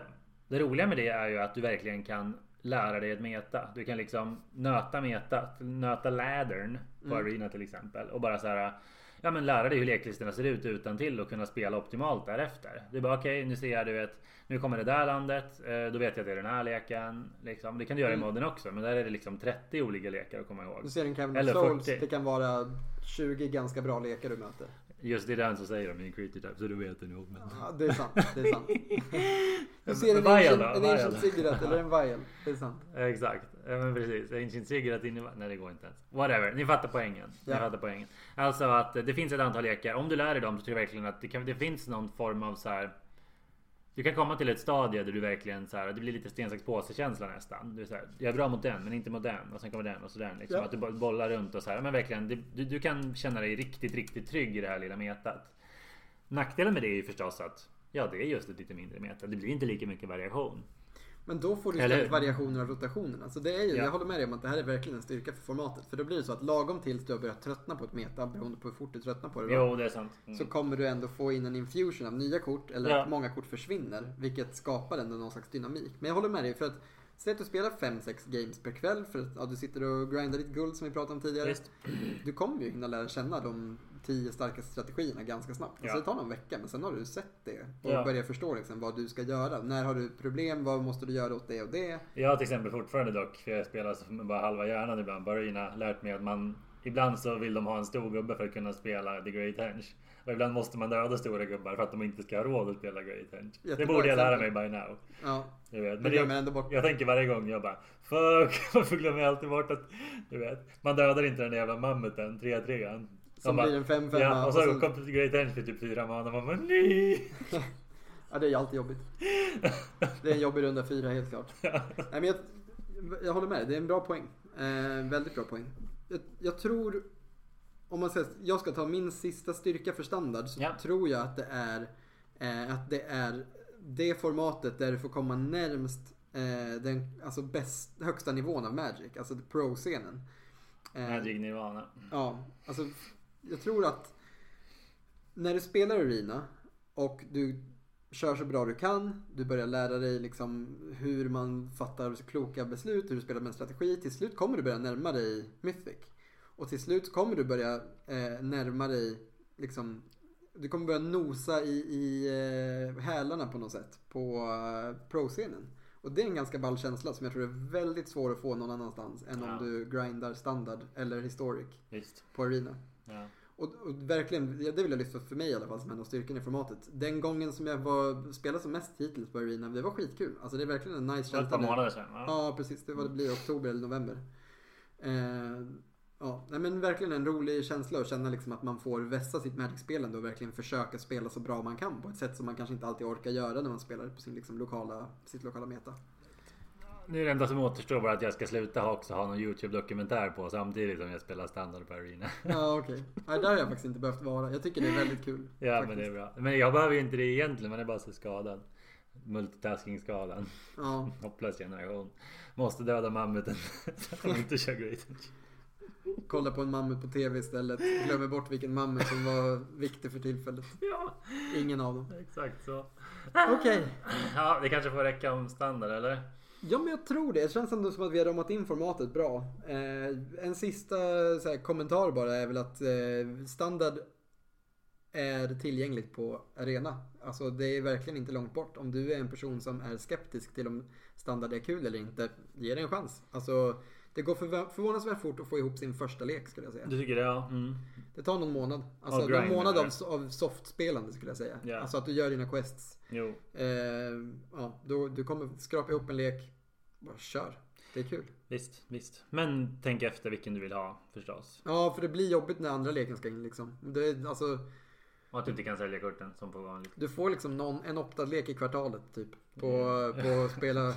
det roliga med det är ju att du verkligen kan lära dig ett meta. Du kan liksom nöta meta, nöta laddern på Mm. Arena till exempel. Och bara så här, ja men lära dig hur leklistorna ser ut utan till och kunna spela optimalt därefter. Du bara okej, nu ser jag du vet, nu kommer det där landet, eh, då vet jag att det är den här leken. Liksom. Det kan du göra Mm. i modden också, men där är det liksom 30 olika lekar att komma ihåg. Du ser en Cabin Eller Souls, 40. det kan vara 20 ganska bra lekar du möter. Just det är den som säger de i Creature Type, så du vet det nog. Men... Ja, det är sant. Det är sant. <laughs> Du ser en Vial Ancient, då? en ancient? Cigarette eller en Vial. Det är sant. Exakt, ja, men precis. Ancient Cigarette inne... Nej det går inte ens. Whatever, ni fattar poängen. Ni Ja. fattar poängen. Alltså att det finns ett antal lekar. Om du lär dig dem så tror jag verkligen att det, kan, det finns någon form av så här. Du kan komma till ett stadie där du verkligen så här, det blir lite sten sax påse känsla nästan. Du är så här, jag är bra mot den men inte mot den och sen kommer den och så den. Liksom. Ja. Att du bo- bollar runt och så här. Men verkligen, du, du kan känna dig riktigt, riktigt trygg i det här lilla metat. Nackdelen med det är ju förstås att ja, det är just ett lite mindre meta. Det blir inte lika mycket variation. Men då får du Eller- istället variationer av rotationerna. Så det är ju, Ja. jag håller med dig om att det här är verkligen en styrka för formatet. För då blir det så att lagom tills du har börjat tröttna på ett meta, beroende på hur fort du tröttnar på det. då, Jo, det är sant. Mm. Så kommer du ändå få in en infusion av nya kort eller Ja. att många kort försvinner. Vilket skapar ändå någon slags dynamik. Men jag håller med dig för att Säg att du spelar 5-6 games per kväll för att ja, du sitter och grindar ditt guld som vi pratade om tidigare. Visst. Du kommer ju hinna lära känna de 10 starkaste strategierna ganska snabbt. Ja. Så det tar någon vecka men sen har du sett det och Ja. börjar förstå liksom vad du ska göra. När har du problem? Vad måste du göra åt det och det? Jag har till exempel fortfarande dock, för jag spelar med bara halva hjärnan ibland, på Arena, lärt mig att man Ibland så vill de ha en stor gubbe för att kunna spela The Great Henge. Och ibland måste man döda stora gubbar för att de inte ska ha råd att spela Great Henge. Det borde jag lära mig by now. Ja, Du vet. Men ändå bort. jag tänker varje gång jag bara Fuck, <laughs> varför glömmer jag alltid bort att Du vet, man dödar inte den jävla mammuten, 3-3. Som blir en 5-5. Ja, och så, och så- kom Great Henge för typ 4 mana. Man bara nej! <laughs> Ja, det är ju alltid jobbigt. <laughs> Det är en jobbig runda fyra helt klart. Nej, men jag, jag håller med dig. Det är en bra poäng. Eh, väldigt bra poäng. Jag, jag tror, om man säger jag ska ta min sista styrka för standard så Ja. tror jag att det är eh, att det är det formatet där du får komma närmst eh, den alltså bäst, högsta nivån av Magic, alltså pro-scenen. Eh, Magic Nirvana. Ja, alltså jag tror att när du spelar Arena och du kör så bra du kan, du börjar lära dig liksom hur man fattar kloka beslut, hur du spelar med en strategi. Till slut kommer du börja närma dig Mythic. Och till slut kommer du börja eh, närma dig liksom du kommer börja nosa i, i eh, hälarna på något sätt på eh, pro-scenen. Och det är en ganska ball känsla som jag tror är väldigt svår att få någon annanstans än Ja. om du grindar standard eller historic Visst. på Arena. Ja. Och, och verkligen, det vill jag lyfta för mig i alla fall som en av styrkorna i formatet. Den gången som jag var, spelade som mest hittills på Arena, det var skitkul. Alltså det är verkligen en nice Det var ett par känsla. månader sedan va? Ja, precis. Det var det blir oktober eller november. Eh, ja, nej, men verkligen en rolig känsla att känna liksom att man får vässa sitt Magic-spelande och verkligen försöka spela så bra man kan på ett sätt som man kanske inte alltid orkar göra när man spelar på sin liksom lokala, sitt lokala meta. Nu är det enda som återstår bara att jag ska sluta ha också ha någon YouTube-dokumentär på samtidigt som jag spelar standard på Arena. Ja, okej. Nej, där har jag faktiskt inte behövt vara. Jag tycker det är väldigt kul. <laughs> Ja faktiskt. men det är bra. Men jag behöver ju inte det egentligen, man är bara så skadad. Multitasking-skadan. Ja, <laughs> Hopplös generation. Måste döda mammuten. så att de inte kör great. kolla på en mammut på TV istället. Glömmer bort vilken mammut som var viktig för tillfället. <laughs> Ja, Ingen av dem. exakt så. Okej. Ja, det kanske får räcka om standard eller? Ja men jag tror det. Det känns ändå som att vi har ramat in formatet bra. Eh, en sista här, kommentar bara är väl att eh, standard är tillgängligt på arena. Alltså det är verkligen inte långt bort. Om du är en person som är skeptisk till om standard är kul eller inte, ge det en chans. Alltså det går förvå- förvånansvärt fort att få ihop sin första lek skulle jag säga. Du tycker det? Ja. Mm. Det tar någon månad. Alltså Av någon månad av, av softspelande skulle jag säga. Ja. Alltså att du gör dina quests. Jo. Eh, ja, då, du kommer skrapa ihop en lek. Bara kör. Det är kul. Visst, visst. Men tänk efter vilken du vill ha förstås. Ja, för det blir jobbigt när andra leken ska in liksom. Det är, alltså, Och att du inte kan sälja korten som på vanligt. Du får liksom någon, en optad lek i kvartalet typ. På, på att spela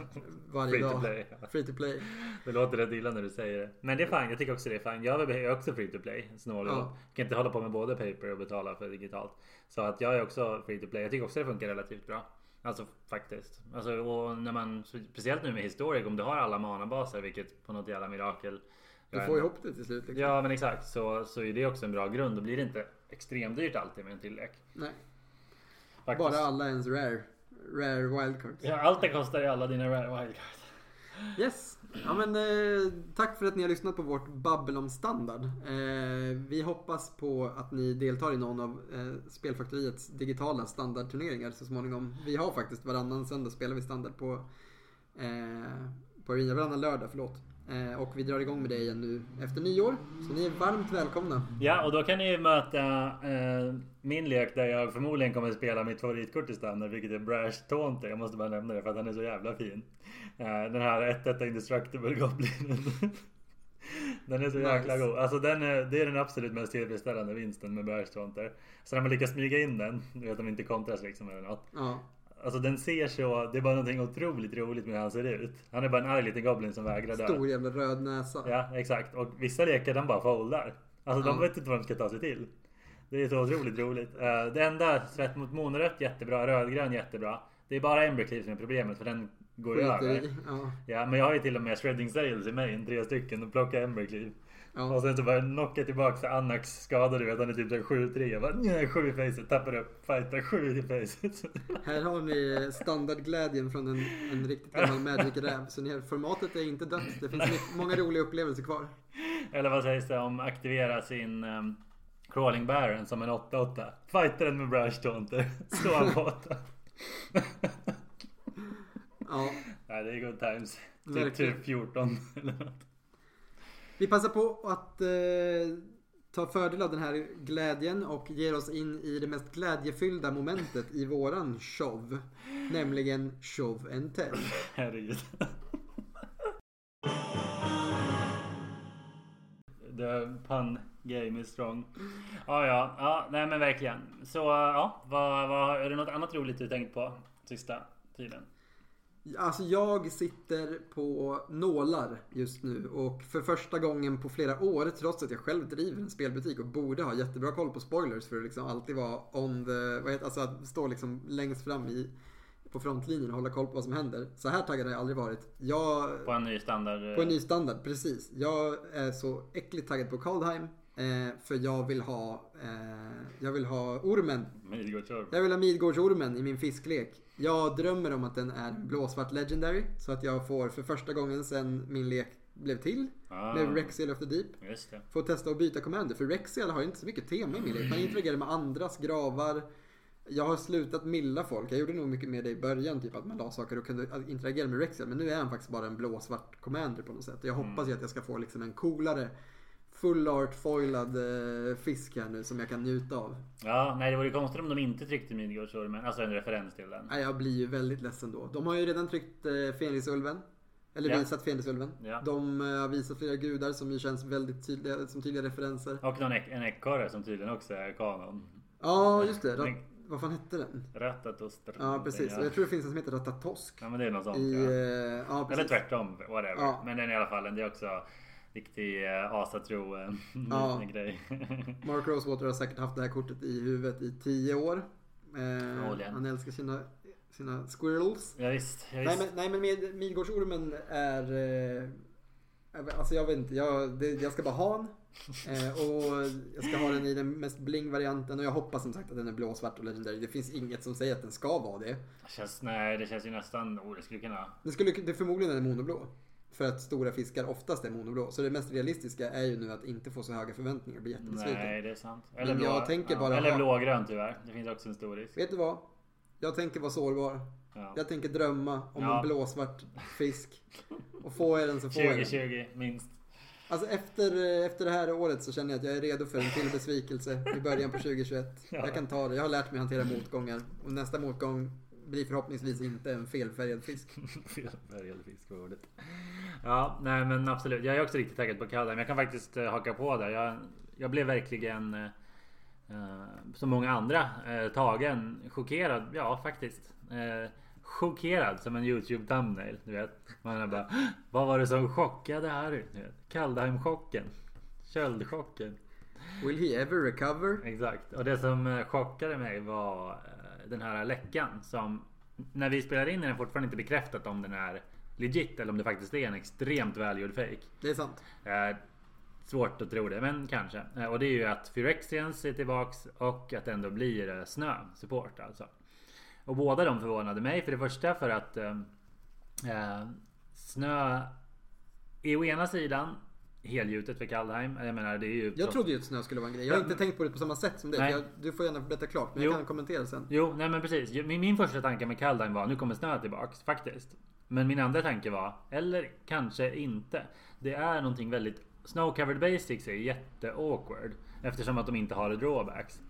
varje. Free to dag. play. Free to play. Det låter rätt illa när du säger det. Men det är fine. Jag tycker också det är fine. Jag är också free to play. Snål Ja. ja. kan inte hålla på med både paper och betala för digitalt. Så att jag är också free to play. Jag tycker också det funkar relativt bra. Alltså faktiskt. Alltså, och när man, speciellt nu med historik, om du har alla manabaser, vilket på något jävla mirakel. Du jag får ihop det till slut. Liksom. Ja men exakt. Så, så är det också en bra grund. Då blir det inte extremt dyrt alltid med en till lek. Nej, Faktiskt. bara alla ens rare. Rare wildcards. Ja, allt det kostar i alla dina rare wildcards. Yes. Ja, men, eh, tack för att ni har lyssnat på vårt babbel om standard. Eh, vi hoppas på att ni deltar i någon av eh, Spelfaktoriets digitala standardturneringar så småningom. Vi har faktiskt varannan söndag spelar vi standard på, eh, på Arena, varannan lördag förlåt. Eh, och vi drar igång med det igen nu efter nyår. Så ni är varmt välkomna. Ja, och då kan ni möta eh, min lek där jag förmodligen kommer spela mitt favoritkort i standard, vilket är Brash Taunter. Jag måste bara nämna det för att han är så jävla fin. Eh, den här 1-1 Indestructible Goblinen. <laughs> den är så jäkla Nice. god. Alltså den är, det är den absolut mest tillfredsställande vinsten med Brash Taunter. Så när man lyckas smyga in den, du vet den inte kontras liksom eller något. Ja, Alltså den ser så, det är bara någonting otroligt roligt med hur han ser ut. Han är bara en arg liten goblin som vägrar dö. stor jävla röd näsa. Ja, exakt. Och vissa lekar de bara foldar. Alltså de Ja. vet inte vad de ska ta sig till. Det är så otroligt roligt. Eh, Det enda, svett mot monorött jättebra, rödgrön jättebra. Det är bara Embercleave som är problemet för den går ju över. Ja, Ja, men jag har ju till och med Shredding Sails i main, tre stycken, och plockar Embercleave. Ja. Och sen så bara knockar jag tillbaka så skada, du vet han är typ såhär 7-3. Jag bara nej, 7 i facet, tappar upp, fightar 7 i facet. <laughs> Här har ni standardglädjen från en, en riktigt gammal Magic-räv. Så ni, formatet är inte dött. Det finns många roliga upplevelser kvar. Eller vad sägs det om aktivera sin um, Crawling Baron som en 8-8. Fightar den med Brash Taunter. <laughs> Slå han på 8. Ja, <laughs> Nej, det är good times. Typ, Verkligen. typ 14 eller något vi passar på att eh, ta fördel av den här glädjen och ger oss in i det mest glädjefyllda momentet i våran show. Nämligen show and tell. Herregud. The pun game is strong. Ja, ja, ja, nej men verkligen. Så ja, vad, vad, är det något annat roligt du tänkt på sista tiden? Alltså jag sitter på nålar just nu och för första gången på flera år trots att jag själv driver en spelbutik och borde ha jättebra koll på spoilers för att liksom alltid vara on the, vad heter, alltså att stå liksom längst fram i, på frontlinjen och hålla koll på vad som händer. Så här taggad har jag aldrig varit. Jag, På en ny standard? på en ny standard, precis. Jag är så äckligt taggad på Kaldheim. Eh, för jag vill ha, eh, jag vill ha ormen Midgårdsorm. jag vill ha Midgårdsormen i min fisklek. Jag drömmer om att den är blåsvart legendary. Så att jag får för första gången sen min lek blev till. Ah, Med Rexiel of the Deep. Just det. Får testa att byta commander. För Rexiel har ju inte så mycket tema i min lek. Man interagerar med andras gravar. Jag har slutat milla folk. Jag gjorde nog mycket mer det i början. Typ att man la saker och kunde interagera med Rexiel. Men nu är han faktiskt bara en blåsvart commander på något sätt. Jag hoppas ju att jag ska få liksom en coolare full art foilad eh, fisk här nu som jag kan njuta av. Ja, nej det vore konstigt om de inte tryckte Midgårdsormen. Alltså en referens till den. Nej, jag blir ju väldigt ledsen då. De har ju redan tryckt eh, Fenrisulven. Eller Ja. visat Fenrisulven. Ja. De eh, har visat flera gudar som ju känns väldigt tydliga, som tydliga referenser. Och någon ek- en ekorre som tydligen också är kanon. Ja, just det. Men- vad fan hette den? Ratatoster. Ja, precis. Och jag tror det finns en som heter Ratatosk. Ja men det är något sånt I, ja. ja, Eller tvärtom, whatever. Ja. Men den är i alla fall det är också riktig uh, asatro uh, <laughs> Ja. <laughs> grej. <laughs> Mark Rosewater har säkert haft det här kortet i huvudet i tio år. Eh, han älskar sina, sina squirrels. ja, visst, ja, Nej visst. men, nej, men med, Midgårdsormen är... Eh, alltså jag vet inte, jag, det, jag ska bara ha den. Eh, och jag ska ha den i den mest bling-varianten och jag hoppas som sagt att den är blåsvart och legendary. Det finns inget som säger att den ska vara det. Det känns, nej, det känns ju nästan... Oh, det skulle kunna... Det, skulle, det är förmodligen en monoblå. För att stora fiskar oftast är monoblå. Så det mest realistiska är ju nu att inte få så höga förväntningar och bli jättebesviken. Nej, det är sant. Men jag tänker bara Eller ha- blågrön tyvärr. Det finns också en stor risk. Vet du vad? Jag tänker vara sårbar. Ja. Jag tänker drömma om Ja. en blåsvart fisk. Och får jag den så får jag den. 2020 minst. Alltså efter, efter det här året så känner jag att jag är redo för en till besvikelse i början på 2021. <laughs> Ja. Jag kan ta det. Jag har lärt mig hantera motgångar. Och nästa motgång blir förhoppningsvis inte en felfärgad fisk. <laughs> Felfärgad fisk var ordet. Ja, nej men absolut. Jag är också riktigt taggad på Kaldheim. Jag kan faktiskt eh, haka på där. Jag, jag blev verkligen... eh, eh, som många andra eh, tagen, chockerad, ja faktiskt. Eh, chockerad som en YouTube thumbnail. Du vet. Man är bara, <gasps> vad var det som chockade Harry? Kaldheim-chocken. Köldchocken. Will he ever recover? Exakt. Och det som eh, chockade mig var den här läckan som när vi spelar in är den fortfarande inte bekräftat om den är legit eller om det faktiskt är en extremt välgjord fake. Det är sant. Eh, svårt att tro det, men kanske. Eh, och det är ju att Phyrexians är tillbaks och att det ändå blir eh, snö support alltså. Och båda de förvånade mig. För det första för att eh, eh snö är å ena sidan helgjutet för Kaldheim. Jag menar det är ju... Jag trodde ju att snö skulle vara en grej. Jag har inte tänkt på det på samma sätt som det. Jag, du får gärna berätta klart, men jo. jag kan kommentera sen. Jo, nej men precis. Min, min första tanke med Kaldheim var nu kommer snö tillbaks, faktiskt. Men min andra tanke var, eller kanske inte. Det är någonting väldigt... Snow covered basics är jätte awkward. Eftersom att de inte har drawbacks.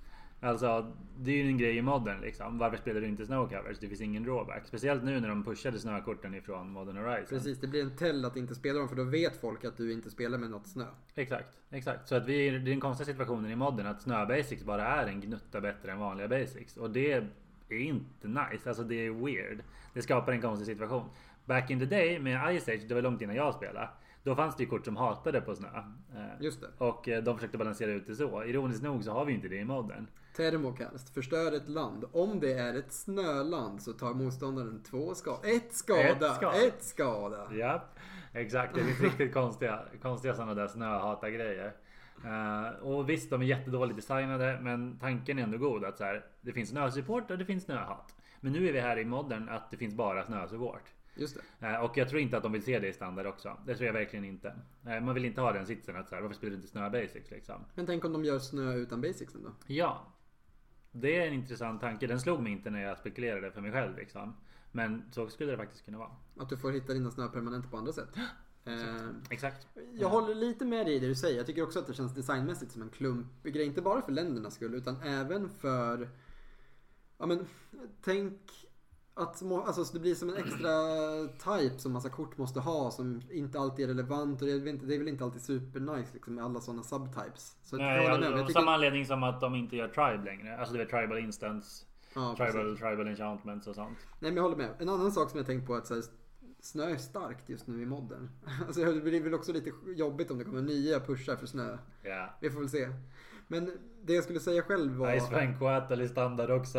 Alltså det är ju en grej i modden liksom. Varför spelar du inte snow covers? Det finns ingen drawback. Speciellt nu när de pushade snökorten ifrån Modern Horizon. Precis, det blir en tell att inte spela dem för då vet folk att du inte spelar med något snö. Exakt, exakt. Så att vi, det är den konstiga situationen i modden att snö basics bara är en gnutta bättre än vanliga basics. Och det är inte nice. Alltså det är weird. Det skapar en konstig situation. Back in the day med Ice Age, det var långt innan jag spelade. Då fanns det ju kort som hatade på snö. Eh, Just det. Och eh, de försökte balansera ut det så. Ironiskt nog så har vi inte det i modden. Termokast. Förstör ett land. Om det är ett snöland så tar motståndaren två skada. Ett skada! Ett skada! Ett skada. Ja, exakt. Det finns riktigt konstiga, konstiga sådana där snöhata-grejer. Uh, och visst, de är jättedåligt designade, men tanken är ändå god att så här, det finns snösupport och det finns snöhat. Men nu är vi här i modern att det finns bara snösupport. Just det. Uh, och jag tror inte att de vill se det i standard också. Det tror jag verkligen inte. Uh, man vill inte ha den sitsen att så här, varför spelar du inte snö basics liksom? Men tänk om de gör snö utan basics då? Ja, det är en intressant tanke. Den slog mig inte när jag spekulerade för mig själv liksom. Men så skulle det faktiskt kunna vara. Att du får hitta dina snö permanent på andra sätt. Exakt. Eh, Exakt. Jag håller lite med dig i det du säger. Jag tycker också att det känns designmässigt som en klumpig grej. Inte bara för ländernas skull utan även för... Ja men, tänk att alltså, det blir som en extra type som massa kort måste ha som inte alltid är relevant. Och det, är, inte, det är väl inte alltid super nice liksom, med alla sådana subtypes. Så Nej, jag, jag, jag. Samma anledning som att de inte gör tribe längre. Alltså det är tribal instance. Ja, tribal, tribal enchantments och sånt. Nej men jag håller med. En annan sak som jag tänkt på är att här, snö är starkt just nu i modden. <laughs> Alltså det blir väl också lite jobbigt om det kommer nya pushar för snö. Ja. Vi får väl se. Men det jag skulle säga själv var... Ice Frank Coatl i standard också.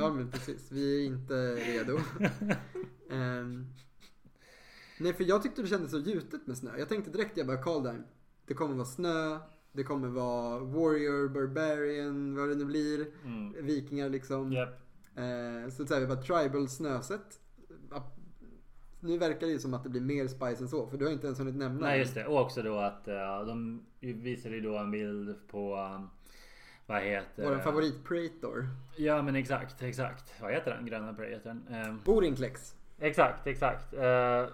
Ja men precis. Vi är inte redo. um, <laughs> nej för jag tyckte det kändes så gjutet med snö. Jag tänkte direkt jag bara Kaldheim. Det kommer vara snö. Det kommer vara Warrior, Barbarian, vad det nu blir. Mm. Vikingar liksom. Yep. Uh, så, så här, vi bara tribal snöset nu verkar det ju som att det blir mer spice än så. För du har inte ens hunnit nämna Nej just det. Och också då att uh, de visade ju då en bild på um, vad heter Vår favorit Praetor. Ja men exakt, exakt. Vad heter den gröna Praetorn? Um, Borinklex. Exakt, exakt. Uh,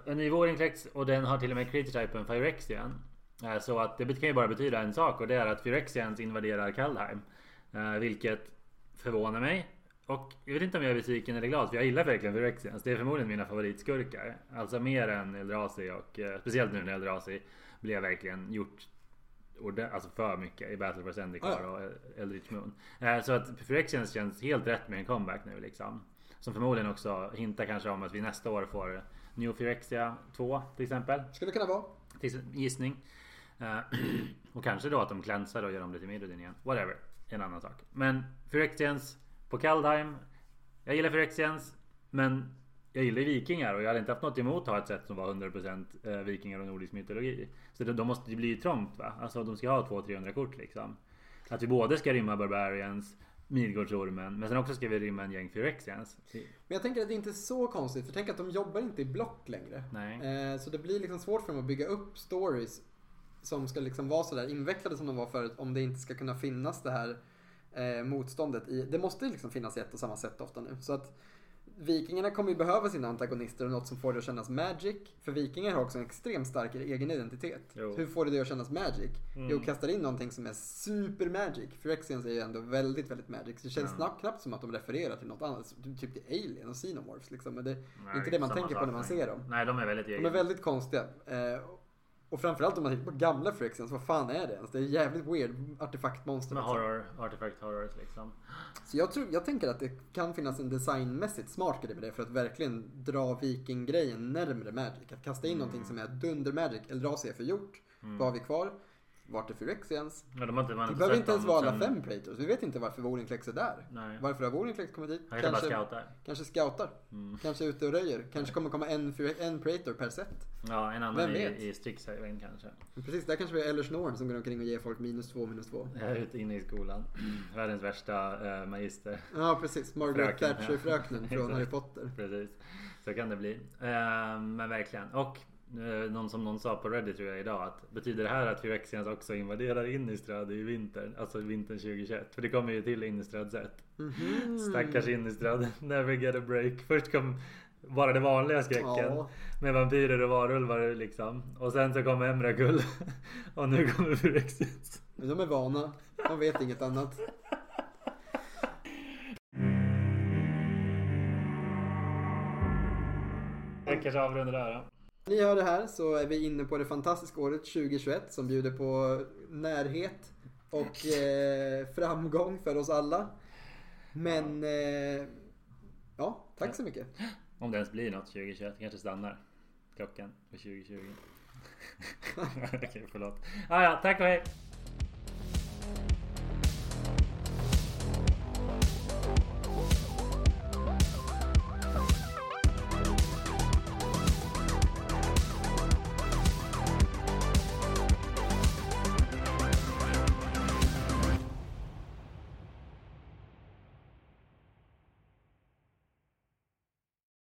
en ny Borinklex och den har till och med creature typen Phyrexian. Uh, så att det kan ju bara betyda en sak och det är att Phyrexians invaderar Kaldheim. Uh, vilket förvånar mig. Och jag vet inte om jag är besviken eller glad för jag gillar verkligen Phyrexians. Det är förmodligen mina favoritskurkar. Alltså mer än Eldrazi och eh, speciellt nu när Eldrazi blev verkligen gjort alltså för mycket i Battle for Zendikar ja. och Eldritch Moon. Eh, så att Phyrexians känns helt rätt med en comeback nu liksom. Som förmodligen också hintar kanske om att vi nästa år får New Phyrexia 2 till exempel. Skulle kunna vara. Gissning. Eh, <clears throat> och kanske då att de klänsar och gör om det till Mirrodin igen. Whatever. En annan sak. Men Phyrexians på Kaldheim. Jag gillar Phyrexians. Men jag gillar vikingar och jag hade inte haft något emot att ha ett sätt som var 100% eh, vikingar och nordisk mytologi. Så de måste ju bli trångt va? Alltså de ska ha 200-300 kort liksom. Att vi både ska rymma Barbarians, Midgårdsormen, men sen också ska vi rymma en gäng Phyrexians. Men jag tänker att det inte är så konstigt, för tänk att de jobbar inte i block längre. Nej. Eh, så det blir liksom svårt för dem att bygga upp stories som ska liksom vara sådär invecklade som de var förut om det inte ska kunna finnas det här eh, motståndet i, det måste liksom finnas i ett och samma sätt ofta nu. Så att Vikingarna kommer ju behöva sina antagonister och något som får det att kännas magic. För vikingar har också en extremt stark egen identitet. Jo. Hur får det det att kännas magic? Mm. Jo, kastar in någonting som är super magic. Phyrexians är ju ändå väldigt, väldigt magic. Så det känns ja. knappt som att de refererar till något annat. Typ till Alien och Xenomorphs liksom. Men det är inte det man tänker på när man ser dem. Nej, de är väldigt. De är väldigt konstiga. Eh, Och framförallt om man tittar på gamla Phyrexians, vad fan är det ens? Det är jävligt weird artefaktmonster. Med liksom. horror, artifact horrors liksom. Så jag, tror, jag tänker att det kan finnas en designmässigt smart grej med det för att verkligen dra viking-grejen närmre Magic. Att kasta in någonting som är dunder Magic. Eldrazi är för gjort. Vad har vi kvar? Vart är Phyrexians? Men de har inte, Det behöver inte ens vara alla sen- fem Praetors. Vi vet inte varför Vorinclex är där. Nej. Varför har Vorinclex kommit dit? Han kanske bara scoutar. kanske scoutar. Mm. Kanske är ute och röjer. Kanske kommer komma en, en Praetor per set. Ja, en annan Vem i, vet? i Strixhaven kanske. Men Precis, där kanske vi har Ellers Norn som går omkring och ger folk minus två, minus två. Jag är ute inne i skolan. <clears throat> Världens värsta äh, magister. Ja, precis. Margaret Thatcher-fröknen ja. från. <laughs> Harry Potter. Precis. Så kan det bli. Eh, men verkligen. Och någon som någon sa på Reddit tror jag idag att betyder det här att Phyrexians också invaderar Innistrad i vintern? Alltså vintern 2021. För det kommer ju till Innistrad set. Mhm. Stackars Innistrad. <laughs> Never get a break. Först kom bara det vanliga skräcken. Ja. Med vampyrer och varulvar liksom. Och sen så kom Emrakul. <laughs> och nu kommer Phyrexians. Men de är vana. De vet inget annat. Jag kanske avrundar där då. Ni hör det här så är vi inne på det fantastiska året 2021 som bjuder på närhet och <laughs> eh, framgång för oss alla. Men eh, ja, tack så mycket. Om det ens blir något 2021. Kanske stannar klockan på 2020. <laughs> <laughs> Okej, förlåt. Ah, ja, tack och hej.